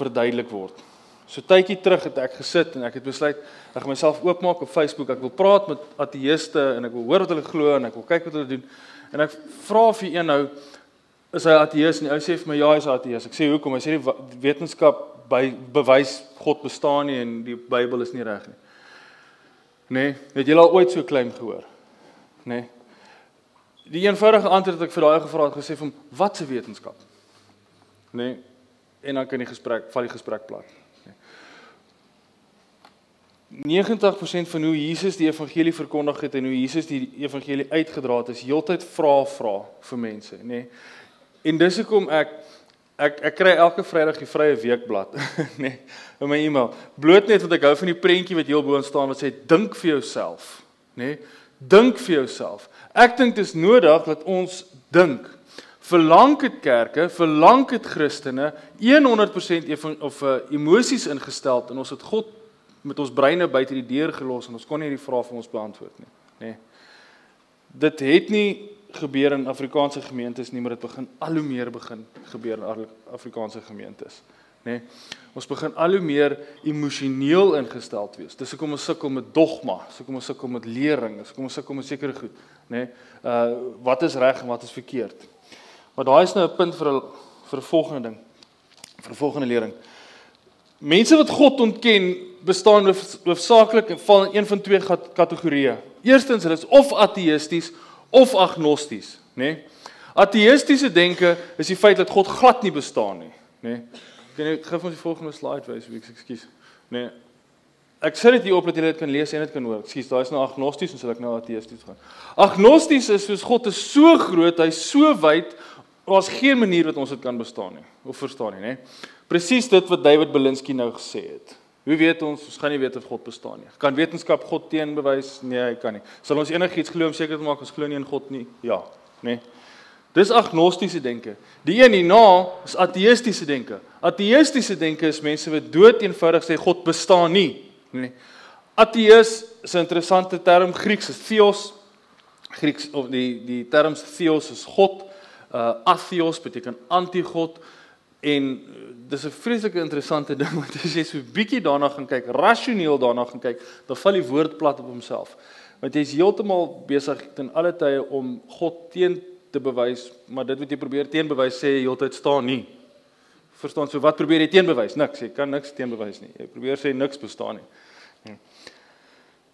verduidelik word. So tydjie terug het ek gesit en ek het besluit ek gaan myself oopmaak op Facebook. Ek wil praat met ateëste en ek wil hoor wat hulle glo en ek wil kyk wat hulle doen. En ek vra vir een nou is hy ateës en die ou sê vir my ja, hy's ateës. Ek sê hoekom? Hy sê die wetenskap by bewys God bestaan nie en die Bybel is nie reg nie. Nee, het jy al ooit so klein gehoor? Nee. Die eenvoudige antwoord wat ek vir daai gevra het gesê van wat se wetenskap? Nee. En dan kan die gesprek val die gesprek plat. Nee. 90% van hoe Jesus die evangelie verkondig het en hoe Jesus die evangelie uitgedra het is heeltyd vra vra vir mense, nê. Nee. En dis hoekom ek ek ek kry elke Vrydag die vrye weekblad, nê, nee, in my e-mail. Bloot net want ek hou van die prentjie wat heel bo staan wat sê dink vir jouself, nê. Nee. Dink vir jouself. Ek dink dit is nodig dat ons dink. Verlang dit kerke, verlang dit Christene 100% even, of uh, emosies ingestel en ons het God met ons breine buite die deur gelos en ons kon nie hierdie vrae vir ons beantwoord nie, nê. Nee. Dit het nie gebeur in Afrikaanse gemeentes nie, maar dit begin al hoe meer begin gebeur in Afrikaanse gemeentes, nê. Nee. Ons begin al hoe meer emosioneel ingesteld wees. Dis hoekom ons sukkel met dogma, dis hoekom ons sukkel met lering, dis hoekom ons sukkel met sekere goed, nê. Nee. Uh wat is reg en wat is verkeerd? Maar daai is nou 'n punt vir 'n vir 'n volgende ding. vir 'n volgende lering. Mense wat God ontken, bestaan hoofsaaklik val in een van twee kategorieë. Eerstens, hulle is of ateïsties of agnosties, nê? Nee? Ateïstiese denke is die feit dat God glad nie bestaan nie, nê? Nee? Kan jy gou ons die volgende slide wys, ek ekskuus. Nê. Nee. Ek sê dit hier op dat jy dit kan lees en dit kan hoor. Ekskuus, daai is nou agnosties, ons sal ek nou ateïsties gaan. Agnosties is soos God is so groot, hy's so wyd, daar's geen manier wat ons dit kan bestaan nie of verstaan nie, nê? Presies dit wat David Belinsky nou gesê het. Hoe weet ons ons gaan nie weet of God bestaan nie? Kan wetenskap God teenbewys? Nee, hy kan nie. Sal ons enigiets glo om seker te maak ons glo nie in God nie? Ja, nê. Nee. Dis agnostiese denke. Die een hierna is ateïstiese denke. Ateïstiese denke is mense wat dood eenvoudig sê God bestaan nie, nê. Nee. Ateïs is 'n interessante term Grieks is theos. Grieks of die die term theos is God. Uh atheos beteken anti-God en dis 'n vreeslike interessante ding want as jy so bietjie daarna gaan kyk, rasioneel daarna gaan kyk, dan val die woord plat op homself. Want jy's heeltemal besig ten alle tye om God teen te bewys, maar dit wat jy probeer teenbewys sê heeltyd staan nie. Verstaan so wat probeer jy teenbewys? Niks, jy kan niks teenbewys nie. Jy probeer sê niks bestaan nie. Hm.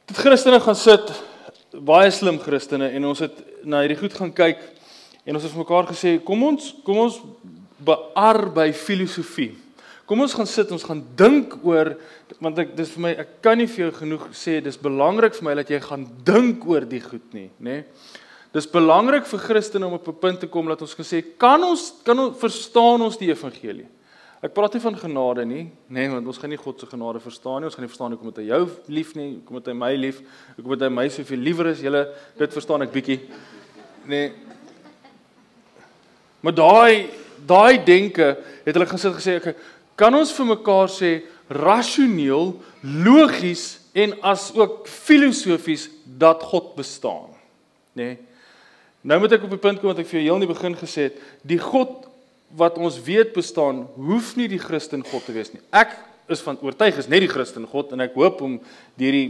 Dit Christene gaan sit baie slim Christene en ons het na hierdie goed gaan kyk en ons het vir mekaar gesê kom ons kom ons bear by filosofie. Kom ons gaan sit, ons gaan dink oor want ek dis vir my ek kan nie vir jou genoeg sê dis belangrik vir my dat jy gaan dink oor die goed nie, nê? Dis belangrik vir Christene om op 'n punt te kom dat ons gesê kan ons kan ons verstaan ons die evangelie. Ek praat nie van genade nie, nê, want ons gaan nie God se genade verstaan nie. Ons gaan nie verstaan hoekom het hy jou lief nie, hoekom het hy my lief, hoekom het hy my soveel liewer as julle. Dit verstaan ek bietjie. Nê. Maar daai daai denke het hulle gesit gesê ek kan ons vir mekaar sê rasioneel, logies en as ook filosofies dat God bestaan. Nê? Nee. Nou moet ek op die punt kom wat ek vir jou heel in die begin gesê het, die God wat ons weet bestaan, hoef nie die Christen God te wees nie. Ek is van oortuig is net die Christen God en ek hoop om deur die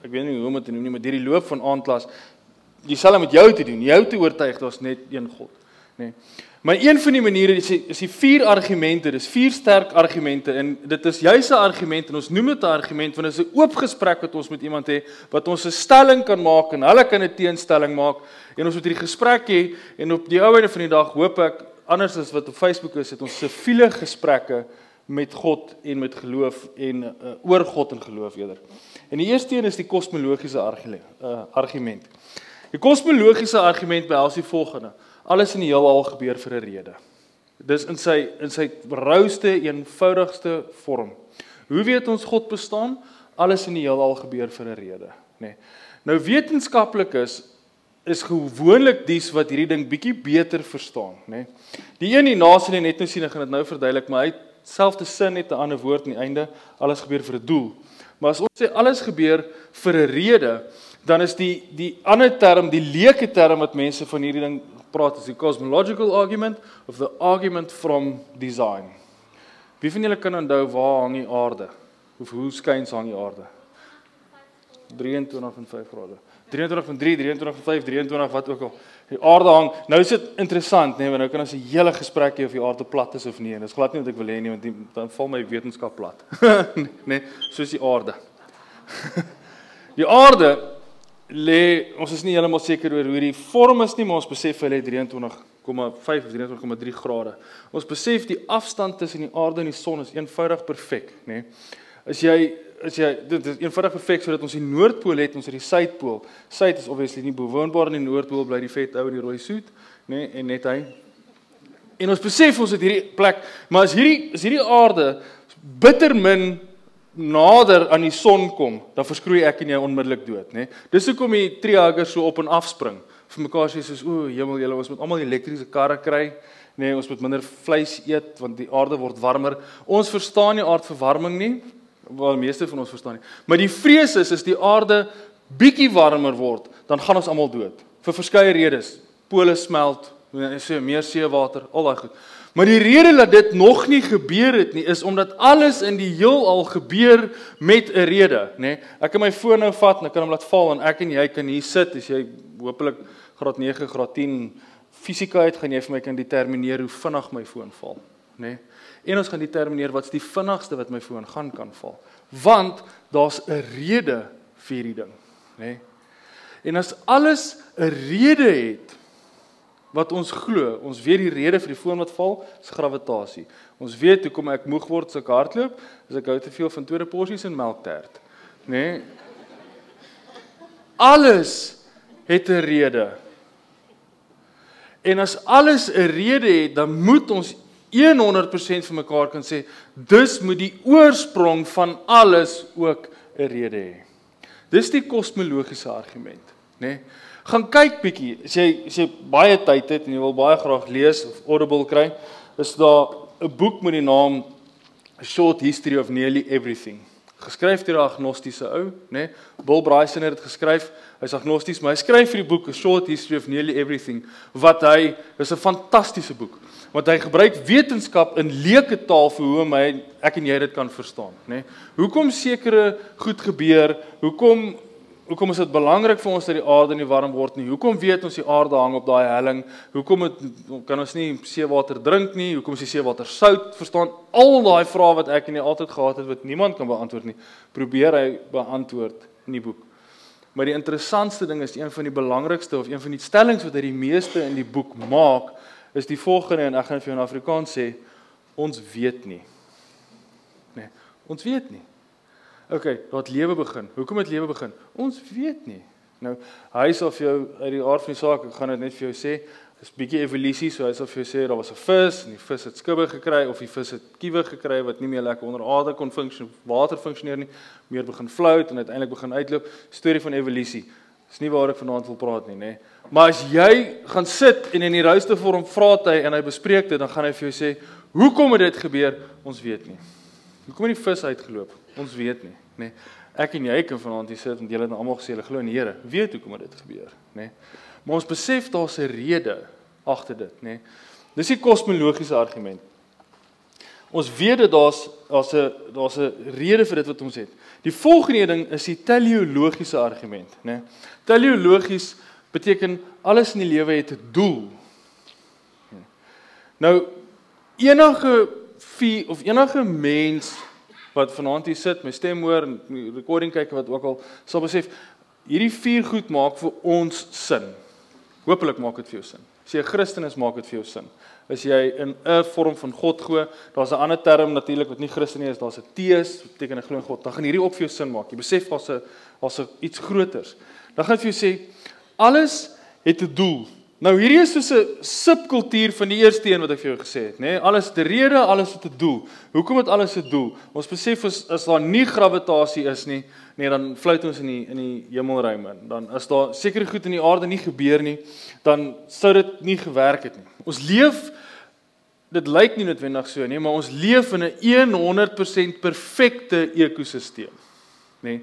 ek weet nie hoe om dit te noem nie, maar deur die loop van aandklas dieselfde met jou te doen, jou te oortuig daar's net een God, nê. Nee. Maar een van die maniere is die, is die vier argumente, dis vier sterk argumente en dit is juis 'n argument en ons noem dit 'n argument want dit is 'n oop gesprek wat ons met iemand het wat ons 'n stelling kan maak en hulle kan 'n teenstelling maak en ons moet hierdie gesprek hê en op die ouene van die dag hoop ek anders as wat op Facebook is het ons siviele gesprekke met God en met geloof en uh, oor God en geloof eerder. En die eerste een is die kosmologiese uh, argument. Die kosmologiese argument behels die volgende: Alles in die heelal gebeur vir 'n rede. Dis in sy in sy rouste eenvoudigste vorm. Hoe weet ons God bestaan? Alles in die heelal gebeur vir 'n rede, nê. Nee. Nou wetenskaplik is is gewoonlik dies wat hierdie ding bietjie beter verstaan, nê. Nee. Die een hierna sien jy net nou sien gaan dit nou verduidelik, maar hy selfde sin het 'n ander woord aan die einde, alles gebeur vir 'n doel. Maar as ons sê alles gebeur vir 'n rede, dan is die die ander term, die leuke term wat mense van hierdie ding praat is die cosmological argument of the argument from design. Wie van julle kan onthou waar hang die aarde? Of hoe skuins hang die aarde? 23 en 5 grade. 23 van 3, 23 van 5, 23 wat ook al. Die aarde hang. Nou is dit interessant, nee, want nou kan ons 'n hele gesprek hê of die aarde plat is of nie. En dis glad nie wat ek wil hê nie, want die, dan val my wetenskap plat. nee, soos die aarde. die aarde lê, ons is nie heeltemal seker oor hoe die vorm is nie, maar ons besef hy lê 23,5 of 23,3 grade. Ons besef die afstand tussen die aarde en die son is eenvoudig perfek, nê. As jy is jy dit is eenvoudig perfek sodat ons die noordpool het, ons het die suidpool. Suid is obviously nie bewoonbaar in die noordpool bly die vet ou in die rooi soet, nê, nee, en net hy. En ons besef ons het hierdie plek, maar as hierdie as hierdie aarde bitter min nader aan die son kom, dan verskroei ek en jy onmiddellik dood, nê. Nee. Dis hoekom die treehaggers so op en af spring. Vir mekaar sê soos o, hemel, julle ons moet almal elektriese karre kry. Nee, ons moet minder vleis eet want die aarde word warmer. Ons verstaan nie aardverwarming nie wat die meeste van ons verstaan nie. Maar die vrees is as die aarde bietjie warmer word, dan gaan ons almal dood vir verskeie redes. Pole smelt, so meer seewater, al daai goed. Maar die rede dat dit nog nie gebeur het nie is omdat alles in die heelal gebeur met 'n rede, nê? Nee, ek kan my foon nou vat en ek kan hom laat val en ek en jy kan hier sit as jy hopelik graad 9, graad 10 fisika het, gaan jy vir my kan determineer hoe vinnig my foon val, nê? Nee? En ons gaan determineer wat's die vinnigste wat my foon gaan kan val. Want daar's 'n rede vir hierdie ding, nê? Nee? En as alles 'n rede het wat ons glo, ons weet die rede vir die foon wat val, is gravitasie. Ons weet hoekom ek moeg word as ek hardloop, as ek hou te veel van tweede porsies en melktert, nê? Nee? Alles het 'n rede. En as alles 'n rede het, dan moet ons 100% vir mekaar kan sê dus moet die oorsprong van alles ook 'n rede hê. Dis die kosmologiese argument, nê? Nee? Gaan kyk bietjie, as jy as jy baie tyd het en jy wil baie graag lees of Audible kry, is daar 'n boek met die naam Short History of Nearly Everything geskryf deur 'n agnostiese ou, né? Nee? Bill Bryson het dit geskryf. Hy's agnosties, maar hy skryf hierdie boek A Short History of Nearly Everything wat hy is 'n fantastiese boek want hy gebruik wetenskap in leuke taal vir hoe my ek en jy dit kan verstaan, né? Nee? Hoekom sekere goed gebeur? Hoekom hoekom is dit belangrik vir ons dat die aarde nie warm word nie? Hoekom weet ons die aarde hang op daai helling? Hoekom het, kan ons nie seewater drink nie? Hoekom is die seewater sout? Verstaan al daai vrae wat ek en jy altyd gehad het wat niemand kan beantwoord nie. Probeer hy beantwoord in die boek. Maar die interessantste ding is een van die belangrikste of een van die stellings wat hy die meeste in die boek maak is die volgende en ek gaan vir jou in Afrikaans sê ons weet nie. Nee, ons weet nie. OK, laat lewe begin. Hoekom het lewe begin? Ons weet nie. Nou, hy sê of jou uit die aard van die saak, ek gaan dit net vir jou sê, dis bietjie evolusie, so hy sê of jy sê daar was 'n vis en die vis het skubbe gekry of die vis het kiewe gekry wat nie meer lekker onder water kon funksioneer, water funksioneer nie, meer begin float en uiteindelik begin uitloop. Storie van evolusie. Dis nie waar ek vanaand wil praat nie, nê. Maar as jy gaan sit en in die rouste vorm vra hy en hy bespreek dit, dan gaan hy vir jou sê, "Hoekom het dit gebeur? Ons weet nie." Hoekom het die vis uitgeloop? Ons weet nie, nê. Nee. Ek en jy kan vanaand hier sit en julle het almal gesê hulle glo in die Here. Weet hoekom dit gebeur, nê. Nee. Maar ons besef daar's 'n rede agter dit, nê. Nee. Dis die kosmologiese argument. Ons weet dat daar's daar's 'n daar's 'n rede vir dit wat ons het. Die volgende ding is die teleologiese argument, nê. Nee. Teleologies beteken alles in die lewe het 'n doel. Nou enige vie of enige mens wat vanaand hier sit, my stem hoor en recording kyk wat ook al sal besef hierdie vier goed maak vir ons sin. Hoopelik maak dit vir jou sin. As jy 'n Christen is, maak dit vir jou sin. As jy in 'n vorm van God glo, daar's 'n ander term natuurlik wat nie Christen nie is, daar's 'n teës, beteken 'n glo in God. Dan gaan hierdie op vir jou sin maak. Jy besef daar's 'n daar's iets groters. Dan gaan dit vir jou sê alles het 'n doel. Nou hierdie is soos 'n subkultuur van die eerste een wat ek vir jou gesê het, nê? Nee, alles te rede, alles het 'n doel. Hoekom het alles 'n doel? Ons besef as as daar nie gravitasie is nie, nee, dan float ons in die in die hemelruim in. Dan as daar sekere goed in die aarde nie gebeur nie, dan sou dit nie gewerk het nie. Ons leef dit lyk nie noodwendig so nie, maar ons leef in 'n 100% perfekte ekosisteem, nê? Nee,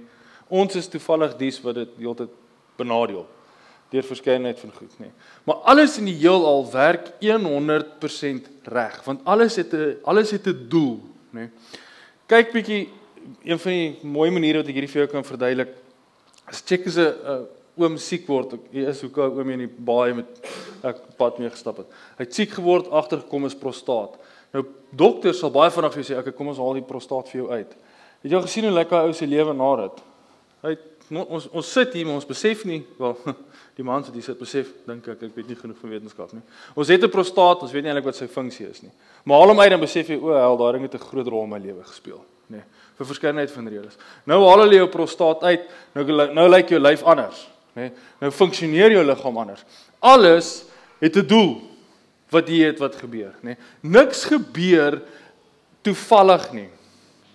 ons is toevallig dies wat dit heeltyd benadeel deur verskeidenheid van goed nê. Maar alles in die heelal werk 100% reg, want alles het 'n alles het 'n doel, nê. nê. Kyk bietjie een van die mooi maniere wat ek hierdie vir jou kan verduidelik. As check is 'n uh, oom siek word. Hier is hoe kom oom in die baie met ek pad mee gestap het. Hy het siek geword, agtergekom is prostaat. Nou dokters sal baie vinnig vir jou sê, "Oké, kom ons haal die prostaat vir jou uit." Het jy gesien hoe lekker ou se lewe na dit? Hy ons ons sit hier, maar ons besef nie, wel die man wat hier sit besef, dink ek, ek weet nie genoeg van wetenskap nie. Ons het 'n prostaat, ons weet nie eintlik wat sy funksie is nie. Maar haal hom uit dan besef jy, o, hel, daai ding het 'n groot rol in my lewe gespeel, nê. Nee, vir verskeidenheid van redes. Nou haal hulle jou prostaat uit, nou nou lyk jou lyf anders, nê. Nee, nou funksioneer jou liggaam anders. Alles het 'n doel wat jy het wat gebeur, nê. Nee. Niks gebeur toevallig nie.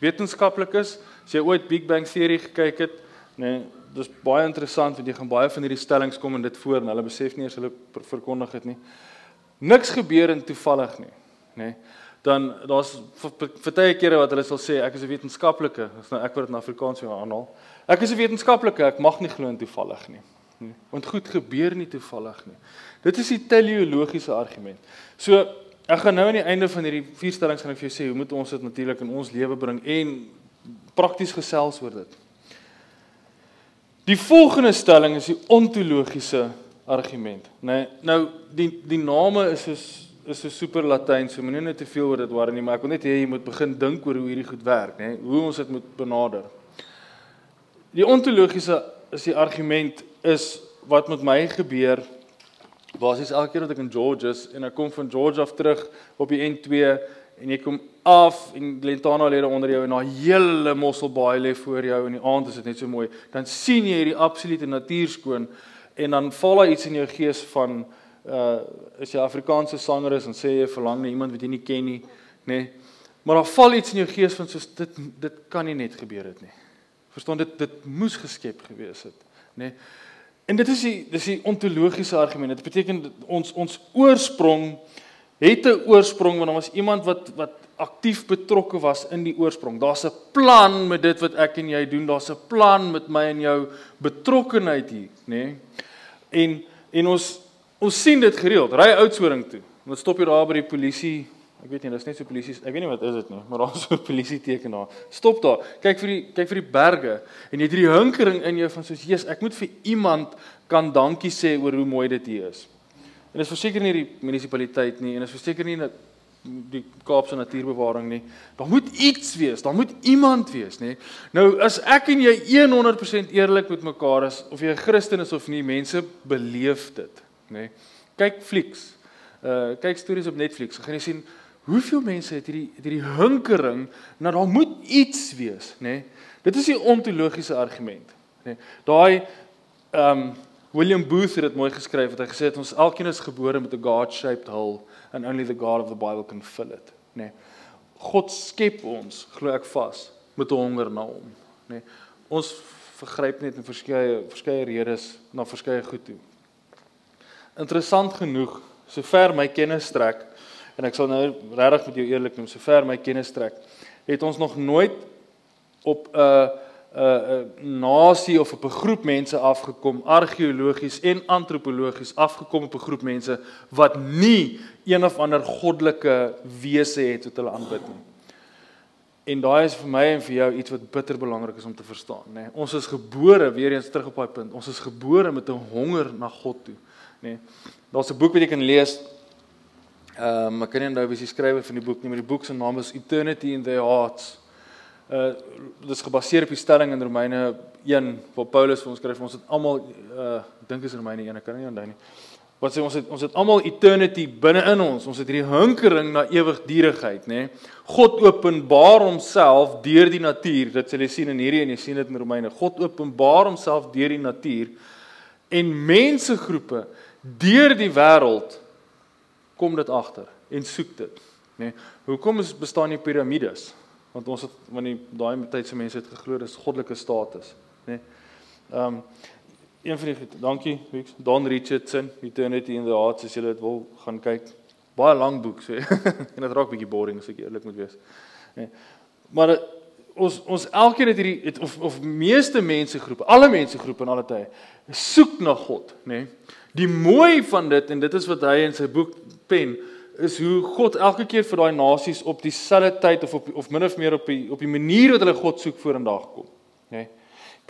Wetenskaplik is, as jy ooit Big Bang Theory gekyk het, nê, nee, dis baie interessant want jy gaan baie van hierdie stellings kom en dit voor en hulle besef nie eers hulle verkondig dit nie. Niks gebeur in toevallig nie, nê. Nee. Dan daar's vertye kere wat hulle sal sê ek is 'n wetenskaplike, dis nou ek word dit in Afrikaans so aanhaal. Ek is 'n wetenskaplike, ek mag nie glo in toevallig nie. nie. Want goed gebeur nie toevallig nie. Dit is die teleologiese argument. So ek gaan nou aan die einde van hierdie vier stellings gaan ek vir jou sê hoe moet ons dit natuurlik in ons lewe bring en prakties gesels oor dit. Die volgende stelling is die ontologiese argument, né? Nee, nou die die name is is is so super latyn, so moenie net te veel oor dit worry nie, maar ek wil net hê jy moet begin dink oor hoe hierdie goed werk, né? Nee, hoe ons dit moet benader. Die ontologiese is die argument is wat met my gebeur basies elke keer wat ek in George is en ek kom van George af terug op die N2 en jy kom af en Glentana lê onder jou en 'n hele Mosselbaai lê voor jou en die aand is dit net so mooi dan sien jy hierdie absolute natuurskoon en dan val daar iets in jou gees van uh as jy Afrikaanse sanger is en sê jy verlang na iemand wat jy nie ken nie nê nee. maar daar val iets in jou gees van soos dit dit kan nie net gebeur het nie Verstaan dit dit moes geskep gewees het, nê? Nee. En dit is die dis die ontologiese argument. Dit beteken ons ons oorsprong het 'n oorsprong want daar was iemand wat wat aktief betrokke was in die oorsprong. Daar's 'n plan met dit wat ek en jy doen. Daar's 'n plan met my en jou betrokkenheid hier, nê? Nee. En en ons ons sien dit gereeld. Ry Oudtshoorn toe. Ons stop hier daar by die polisie Ek weet nie, dis net so polisie. Ek weet nie wat is dit nie, maar daar's so 'n polisie teken daar. Stop daar. Kyk vir die kyk vir die berge en jy het hierdie hinkering in jou van soos Jesus, ek moet vir iemand kan dankie sê oor hoe mooi dit hier is. En dis verseker nie die munisipaliteit nie en dis verseker nie die Kaapse Natuurbewaring nie. Daar moet iets wees, daar moet iemand wees, nê. Nou as ek en jy 100% eerlik met mekaar is of jy 'n Christen is of nie, mense beleef dit, nê. Kyk flieks. Uh kyk stories op Netflix. Gaan jy sien Hoeveel mense het hierdie het hierdie hinkering na daar moet iets wees, nê? Dit is die ontologiese argument, nê? Daai ehm um, William Booth het dit mooi geskryf wat hy gesê het ons elkeen is gebore met 'n God-shaped hole and only the God of the Bible can fill it, nê? Nee? God skep ons, glo ek vas, met 'n honger na hom, nê? Nee? Ons vergryp net in verskeie verskeie redes na verskeie goed toe. Interessant genoeg, sover my kennis strek, en ek sal nou regtig met jou eerlik noem, sover my kennis trek, het ons nog nooit op 'n 'n 'n nasie of op 'n groep mense afgekom argeologies en antropologies afgekom op 'n groep mense wat nie een of ander goddelike wese het wat hulle aanbid nie. En daai is vir my en vir jou iets wat bitter belangrik is om te verstaan, nê. Nee, ons is gebore weer eens terug op daai punt. Ons is gebore met 'n honger na God toe, nê. Nee, Daar's 'n boek wat jy kan lees Ehm um, ek kan nie onthou wie se skrywer van die boek nie, maar die boek se naam is Eternity in Their Hearts. Uh dit is gebaseer op die stelling in Romeine 1 waar Paulus vir ons skryf ons het almal uh dink is Romeine 1, ek kan nie onthou nie. Wat sê ons het ons het almal eternity binne in ons. Ons het hierdie hinkering na ewigdurigheid, nê? Nee? God openbaar homself deur die natuur. Dit sal jy sien in hierdie en jy sien dit in Romeine. God openbaar homself deur die natuur en mensegroepe deur die wêreld kom dit agter en soek dit, nê. Nee, hoekom is bestaan die piramides? Want ons het wanneer daai tyd se mense het geglo dis goddelike status, nê. Nee. Ehm um, een van die dankie, Wix, Don Richardson, Eternity in the Heart, as jy dit wil gaan kyk. Baie lank boek, sê. en dit raak bietjie boring as ek eerlik moet wees. Nê. Nee. Maar ons ons elkeen het hierdie het, of of meeste mense groepe, alle mense groepe in alle tye soek na God, nê. Nee. Die mooi van dit en dit is wat hy in sy boek pen is hoe God elke keer vir daai nasies op dieselfde tyd of op of min of meer op die op die manier wat hulle God soek vorendag kom, nê. Nee.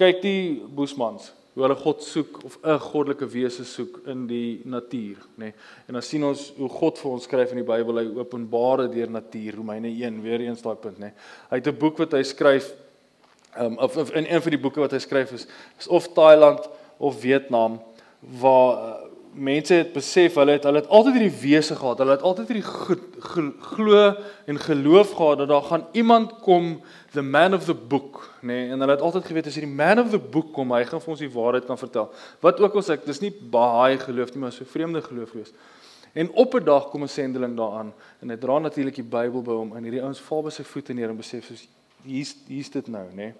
Kyk die Boesmans, hoe hulle God soek of 'n goddelike wese soek in die natuur, nê. Nee. En dan sien ons hoe God vir ons skryf in die Bybel, hy openbaar dit deur natuur, Romeine 1, weer eens daai punt, nê. Nee. Hy het 'n boek wat hy skryf um, of, of in een van die boeke wat hy skryf is, is of Thailand of Vietnam waar uh, mense het besef hulle het hulle het altyd hierdie wese gehad. Hulle het altyd hierdie glo en geloof gehad dat daar gaan iemand kom, the man of the book, nê? Nee, en hulle het altyd geweet as hierdie man of the book kom, hy gaan vir ons die waarheid kan vertel. Wat ook al sê ek, dis nie baie geloof nie, maar so vreemde geloof wees. En op 'n dag kom 'n sendeling daaraan en hy dra natuurlik die Bybel by hom en hierdie ouens val by sy voete neer en besef soos hier's hier's dit nou, nê? Nee.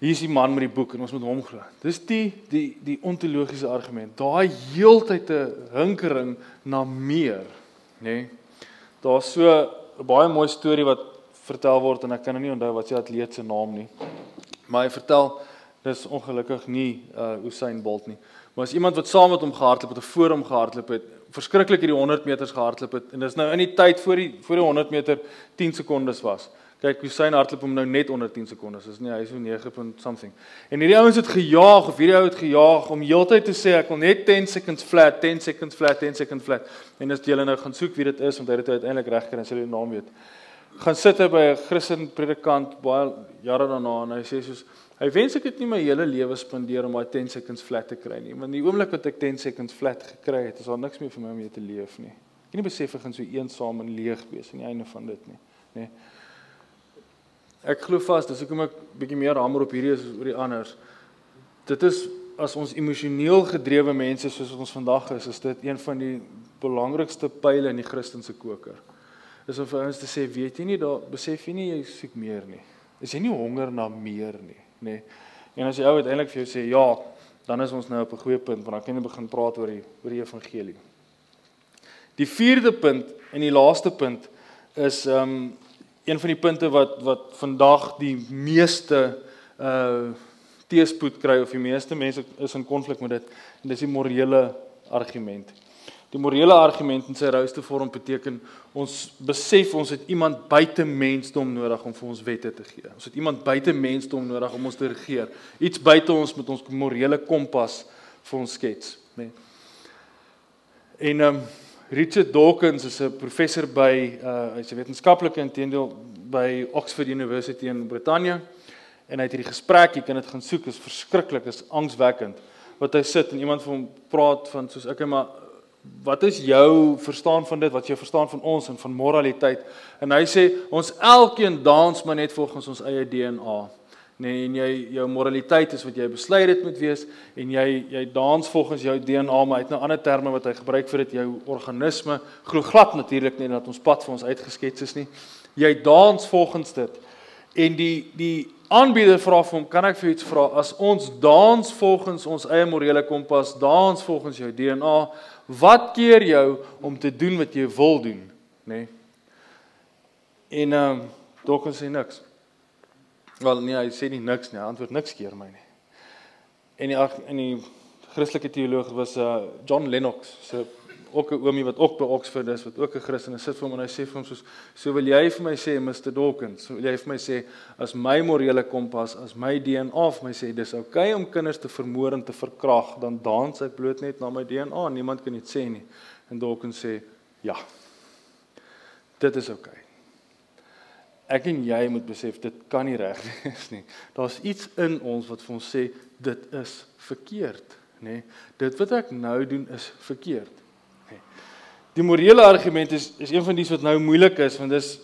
Hier is die man met die boek en ons moet hom glo. Dis die die die ontologiese argument. Daai heeltyd 'n hinkering na meer, nê? Nee. Daar's so 'n baie mooi storie wat vertel word en ek kan nou nie onthou wat sy atleet se naam nie. Maar hy vertel dis ongelukkig nie uh Usain Bolt nie. Maar as iemand wat saam met hom gehardloop het of voor hom gehardloop het, verskriklik hierdie 100 meters gehardloop het en dis nou in die tyd voor die voor die 100 meter 10 sekondes was. Kyk, Usain hardloop hom nou net onder 10 sekondes. Dis nie hy is so 9. something. En hierdie ouens het gejaag of hierdie ou het gejaag om heeltyd te sê ek wil net 10 seconds flat, 10 seconds flat, 10 seconds flat. En as jy nou gaan soek wie dit is want hy het dit uiteindelik reg gekry en sê die naam weet. Gaan sit hy by 'n Christen predikant baie jare daarna en hy sê soos hy wens ek het nie my hele lewe spandeer om daai 10 seconds flat te kry nie. Want die oomblik wat ek 10 seconds flat gekry het, is daar niks meer vir my om mee te leef nie. Ek nie besef ek gaan so eensaam en leeg wees aan die einde van dit nie, nê. Nee. Ek glo vas, dis hoekom ek bietjie meer hamer op hierdie is oor die anders. Dit is as ons emosioneel gedrewe mense soos ons vandag is, is dit een van die belangrikste pile in die Christelike koker. Is om vir ons te sê, weet jy nie, daar besef jy nie jy soek meer nie. Is jy nie honger na meer nie, nê? Nee. En as jy ou uiteindelik vir jou sê, ja, dan is ons nou op 'n goeie punt want dan kan jy begin praat oor die oor die evangelie. Die vierde punt en die laaste punt is ehm um, een van die punte wat wat vandag die meeste uh teespoed kry of die meeste mense is in konflik met dit en dis die morele argument. Die morele argument in sy rouste vorm beteken ons besef ons het iemand buite mensdom nodig om vir ons wette te gee. Ons het iemand buite mensdom nodig om ons te regeer. Iets buite ons met ons morele kompas vir ons skets, né? Nee. En ehm um, Richard Dawkins is 'n professor by uh hy's 'n wetenskaplike intendeel by Oxford University in Brittanje en hy het hierdie gesprek, jy kan dit gaan soek, is verskriklik, is angswekkend. Wat hy sit en iemand van hom praat van soos ek maar wat is jou verstaan van dit? Wat is jou verstaan van ons en van moraliteit? En hy sê ons elkeen dans maar net volgens ons eie DNA nee en jy jou moraliteit is wat jy besluit dit moet wees en jy jy dans volgens jou DNA maar uit 'n ander terme wat hy gebruik vir dit jou organisme glo glad natuurlik nie dat ons pad vir ons uitgeskets is nie. Jy dans volgens dit. En die die aanbieder vra vir hom kan ek vir iets vra as ons dans volgens ons eie morele kompas dans volgens jou DNA wat keer jou om te doen wat jy wil doen? Nê nee? en ehm um, dalk sê niks Wel nee, hy sê nie niks nie. Hy antwoord niks keer my nie. En die in die Christelike teoloog was uh John Lennox, so ook 'n oomie wat ook by Oxford is, wat ook 'n Christen is. Sit vir hom en hy sê vir hom soos so wil jy vir my sê Mr Dawkins, so wil jy vir my sê as my morele kompas, as my DNA vir my sê dis oukei okay om kinders te vermoor en te verkrag, dan dans ek bloot net na my DNA niemand kan dit sê nie. En Dawkins sê ja. Dit is oukei. Okay ek en jy moet besef dit kan nie reg wees nie. Daar's iets in ons wat vir ons sê dit is verkeerd, nê? Dit wat ek nou doen is verkeerd. Nê. Die morele argument is is een van dies wat nou moeilik is want dis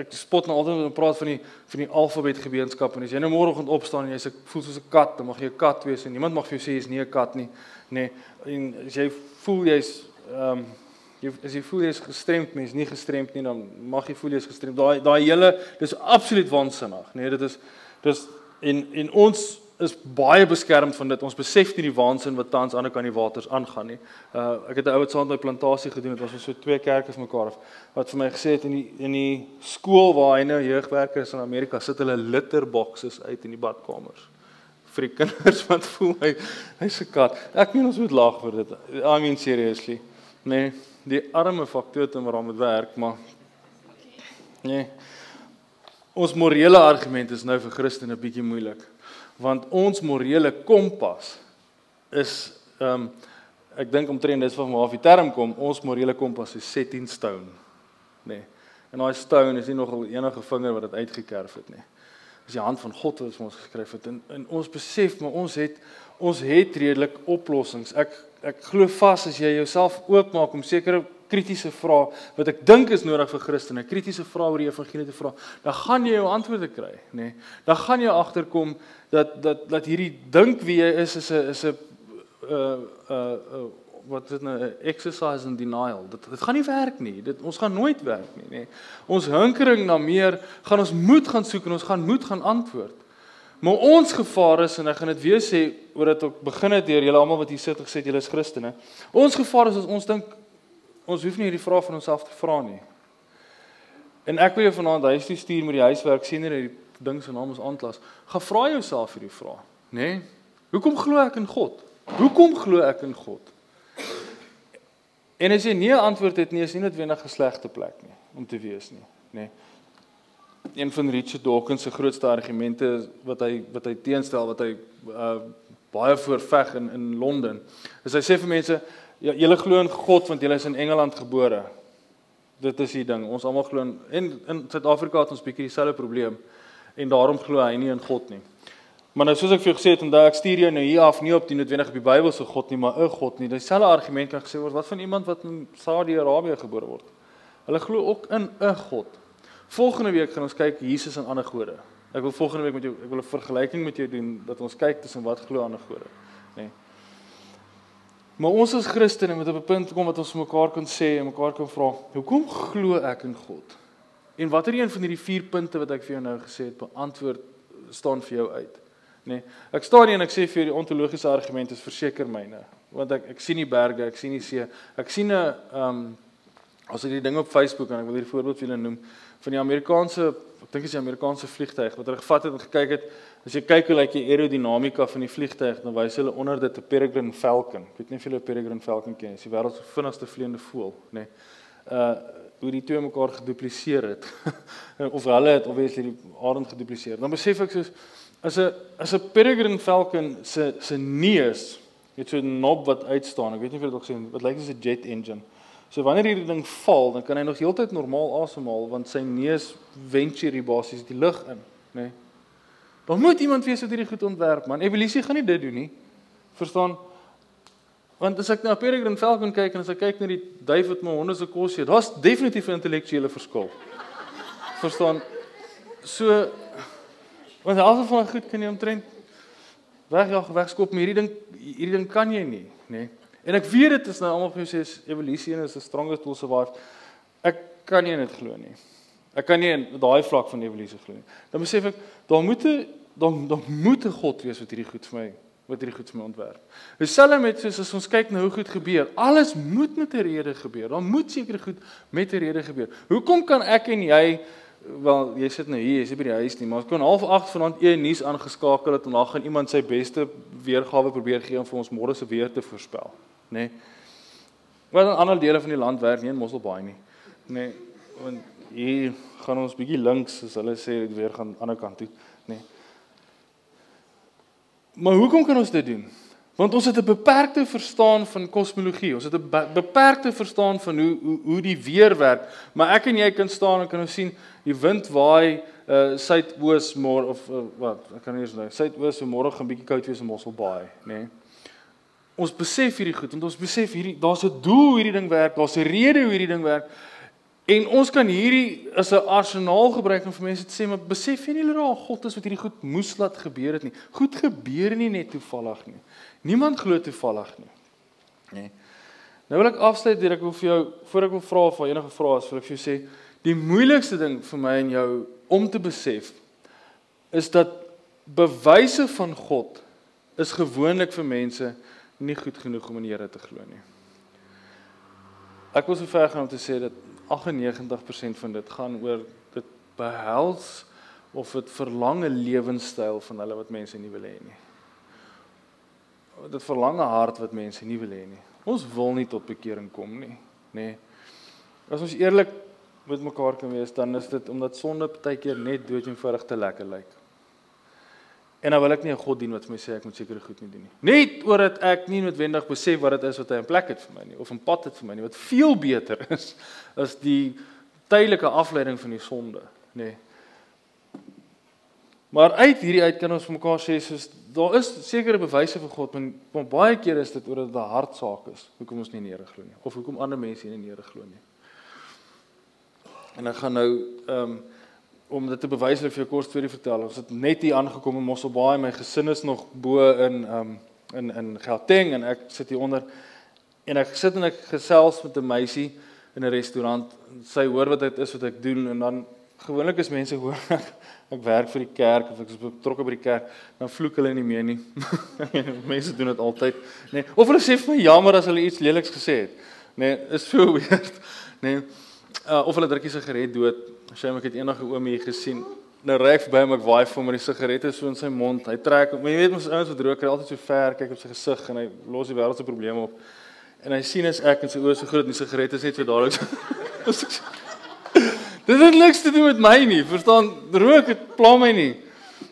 ek spot nou altyd om praat van die van die alfabet gemeenskap en as jy nou môreoggend opstaan en jy sê ek voel soos 'n kat, dan mag jy 'n kat wees en niemand mag vir jou sê jy's nie 'n kat nie, nê. En as jy voel jy's ehm um, Jy as jy voel jy's gestremd, mens nie gestremd nie, dan mag jy voel jy's gestremd. Daai daai hele dis absoluut waansinnig. Nee, dit is dis en en ons is baie beskermd van dit. Ons besef nie die waansin wat tans aan die kant die waters aangaan nie. Uh ek het 'n ou wat saam met my plantasie gedoen het. Ons was so twee kerke vir mekaar af wat vir my gesê het in die in die skool waar hy nou jeugwerker is in Amerika, sit hulle litterboxes uit in die badkamers vir die kinders wat voel hy hy's 'n kat. Ek meen ons moet lag vir dit. I mean seriously. Nee, die arme faktote wat daarmee werk, maar nee. Ons morele argument is nou vir Christene bietjie moeilik. Want ons morele kompas is ehm um, ek dink omtrent dis van waar die term kom, ons morele kompas is set in stone. Nee. En daai stone is nie nog enige vinger wat dit uitgekerf het nie. Dis die hand van God wat ons geskryf het en, en ons besef maar ons het ons het redelik oplossings. Ek ek glo vas as jy jouself oopmaak om sekere kritiese vrae wat ek dink is nodig vir Christene, kritiese vrae oor die evangelie te vra, dan gaan jy jou antwoorde kry, nê. Nee. Dan gaan jy agterkom dat dat dat hierdie dink wie jy is is 'n is 'n uh uh, uh wat dit nou 'n exercise in denial. Dit dit gaan nie werk nie. Dit ons gaan nooit werk nie, nê. Ons hinkering na meer gaan ons moet gaan soek en ons gaan moet gaan antwoord. Maar ons gevaar is en ek gaan dit weer sê oor dit ook begin het deur julle almal wat hier sit gesê julle is Christene. Ons gevaar is as ons dink ons hoef nie hierdie vrae van onsself te vra nie. En ek wil jou vanaand huis toe stuur met die huiswerk sien jy die ding se naam is aanklas. Gaan vra jouself hierdie vraag, nê? Nee? Hoekom glo ek in God? Hoekom glo ek in God? En as jy nie 'n antwoord het nie, is nie noodwendig 'n slegte plek nie om te wees nie, nê? Nee. Een van Richard Dawkins se grootste argumente wat hy wat hy teenstel wat hy uh, baie voorveg in in Londen. Is hy sê vir mense, ja, julle glo in God want julle is in Engeland gebore. Dit is die ding. Ons almal glo in en in Suid-Afrika het ons bietjie dieselfde probleem en daarom glo hy nie in God nie. Maar nou soos ek vir jou gesê het, en daai ek stuur jou nou hier af nie op die noodwendig op die Bybel se God nie, maar 'n God nie. Dieselfde argument kan gesê word wat van iemand wat in Saudi-Arabië gebore word. Hulle glo ook in 'n God. Volgende week gaan ons kyk Jesus en ander gode. Ek wil volgende week met jou ek wil 'n vergelyking met jou doen dat ons kyk tussen wat glo ander gode, nê. Nee. Maar ons as Christene moet op 'n punt kom wat ons mekaar kan sê en mekaar kan vra, hoekom glo ek in God? En watter een van hierdie vier punte wat ek vir jou nou gesê het, beantwoord staan vir jou uit? Nê. Nee, ek staan hier en ek sê vir jou die ontologiese argument is verseker myne, want ek ek sien die berge, ek sien die see. Ek sien 'n ehm um, as ek die ding op Facebook en ek wil hier 'n voorbeeld vir julle noem van die Amerikaanse ek dink dit is die Amerikaanse vliegtyg wat hulle gevat het en gekyk het as jy kyk hoe lyk die aerodinamika van die vliegtyg dan wys hulle onder dit 'n Peregrine Falcon. Ek weet nie of julle 'n Peregrine Falcon ken nie. Dis die wêreld se vinnigste vleiende voël, nê. Nee. Uh hoe die twee mekaar gedupliseer het. of hulle het obviously die arend gedupliseer. Dan besef ek soos as 'n as 'n Peregrine Falcon se se neus het so 'n knob wat uitstaan. Ek weet nie of jy dit al gesien het wat lyk soos 'n jet engine. So wanneer hierdie ding val, dan kan hy nog heeltyd normaal asemhaal want sy neus venture hier basies die lug in, nê. Nee. Dan moet iemand wees wat hierdie goed ontwerp, man. Evolusie gaan nie dit doen nie. Verstaan? Want as ek na Peregrine Falcon kyk en as ek kyk na die duif wat my honde se kos eet, daar's definitief 'n intellektuele verskil. Verstaan? So want alhoewel van goed kan jy omtrent wegjaag, wegskop, maar hierdie ding hierdie ding kan jy nie, nê. Nee. En ek weet dit is nou almal vir jou sê evolusie is the strongest tool survive. Ek kan nie dit glo nie. Ek kan nie in daai vlak van evolusie glo nie. Dan besef ek daar moet 'n daar daar moet 'n God wees wat hierdie goed vir my wat hierdie goed vir my ontwerp. Dieselfde met soos as ons kyk na hoe goed gebeur. Alles moet met 'n rede gebeur. Daar moet seker goed met 'n rede gebeur. Hoekom kan ek en jy wel jy sit nou hier, jy's nie by die huis nie, maar kon half 8 vanaand een nuus aangeskakel het en dan gaan iemand sy beste weergawe probeer gee om vir ons môre se weer te voorspel nê. Nee. Wat in ander dele van die land werk nie in Mosselbaai nie. Nê. Nee, want hier gaan ons bietjie links as hulle sê weer gaan aan die ander kant toe, nê. Nee. Maar hoekom kan ons dit doen? Want ons het 'n beperkte verstaan van kosmologie. Ons het 'n beperkte verstaan van hoe hoe hoe die weer werk. Maar ek en jy kan staan en kan ons sien die wind waai uh suidoos môre of uh, wat? Ek kan nie eens nou. Suidoos môre gaan bietjie koud wees in Mosselbaai, nê. Nee ons besef hierdie goed want ons besef hierdie daar's 'n doel hierdie ding werk, daar's 'n rede hoe hierdie ding werk. En ons kan hierdie as 'n arsenaal gebruik om vir mense te sê, maar besef jy nie dat daar God is wat hierdie goed moes laat gebeur het nie. Goed gebeur nie net toevallig nie. Niemand glo toevallig nie. Nee. Nou wil ek afsluit deur ek wil vir jou voor ek wil vra of enige vrae is, wil ek vir jou sê, die moeilikste ding vir my en jou om te besef is dat bewyse van God is gewoonlik vir mense nie goed genoeg om in die Here te glo nie. Ek wil so ver gaan om te sê dat 98% van dit gaan oor dit behels of dit verlang 'n lewenstyl van hulle wat mense nie wil hê nie. Dit verlang 'n hart wat mense nie wil hê nie. Ons wil nie tot bekering kom nie, nê. Nee. As ons eerlik met mekaar kan wees, dan is dit omdat sonde baie keer net dood eenvoudig te lekker lyk. En dan wil ek nie 'n God dien wat vir my sê ek moet sekere goed nie doen nie. Net omdat ek nie noodwendig besef wat dit is wat hy in plek het vir my nie of 'n pad het vir my nie wat veel beter is as die tydelike afleiding van die sonde, nê. Nee. Maar uit hierdie uit kan ons mekaar sê soos daar is sekere bewyse vir God, maar baie keer is dit oor dat dit 'n hartsaak is hoekom ons nie in die Here glo nie of hoekom ander mense nie in die Here glo nie. En ek gaan nou ehm um, om dit te bewys vir jou kort storie vertel. Ons het net hier aangekom in Mosselbaai. My gesin is nog bo in um, in in Gauteng en ek sit hier onder en ek sit en ek gesels met 'n meisie in 'n restaurant. Sy hoor wat dit is wat ek doen en dan gewoonlik is mense hoor ek, ek werk vir die kerk of ek is betrokke by die kerk, dan vloek hulle nie meer nie. mense doen dit altyd, nê. Nee. Of hulle sê vir my jammer as hulle iets leliks gesê het. Nê, nee, is so weird, nê. Nee. Uh, of hulle druk die sigaret dood Ek het eendag 'n oom hier gesien. Nou ry ek verby hom ek waai vir hom met die sigarette so in sy mond. Hy trek, maar jy weet mos ouens wat rook, hy altyd so ver kyk op sy gesig en hy los die wêreld se probleme op. En hy sien as ek en sy oë so groot en die sigarette is net so dadelik. Dit het niks te doen met my nie. Verstaan? Rook het pla my nie.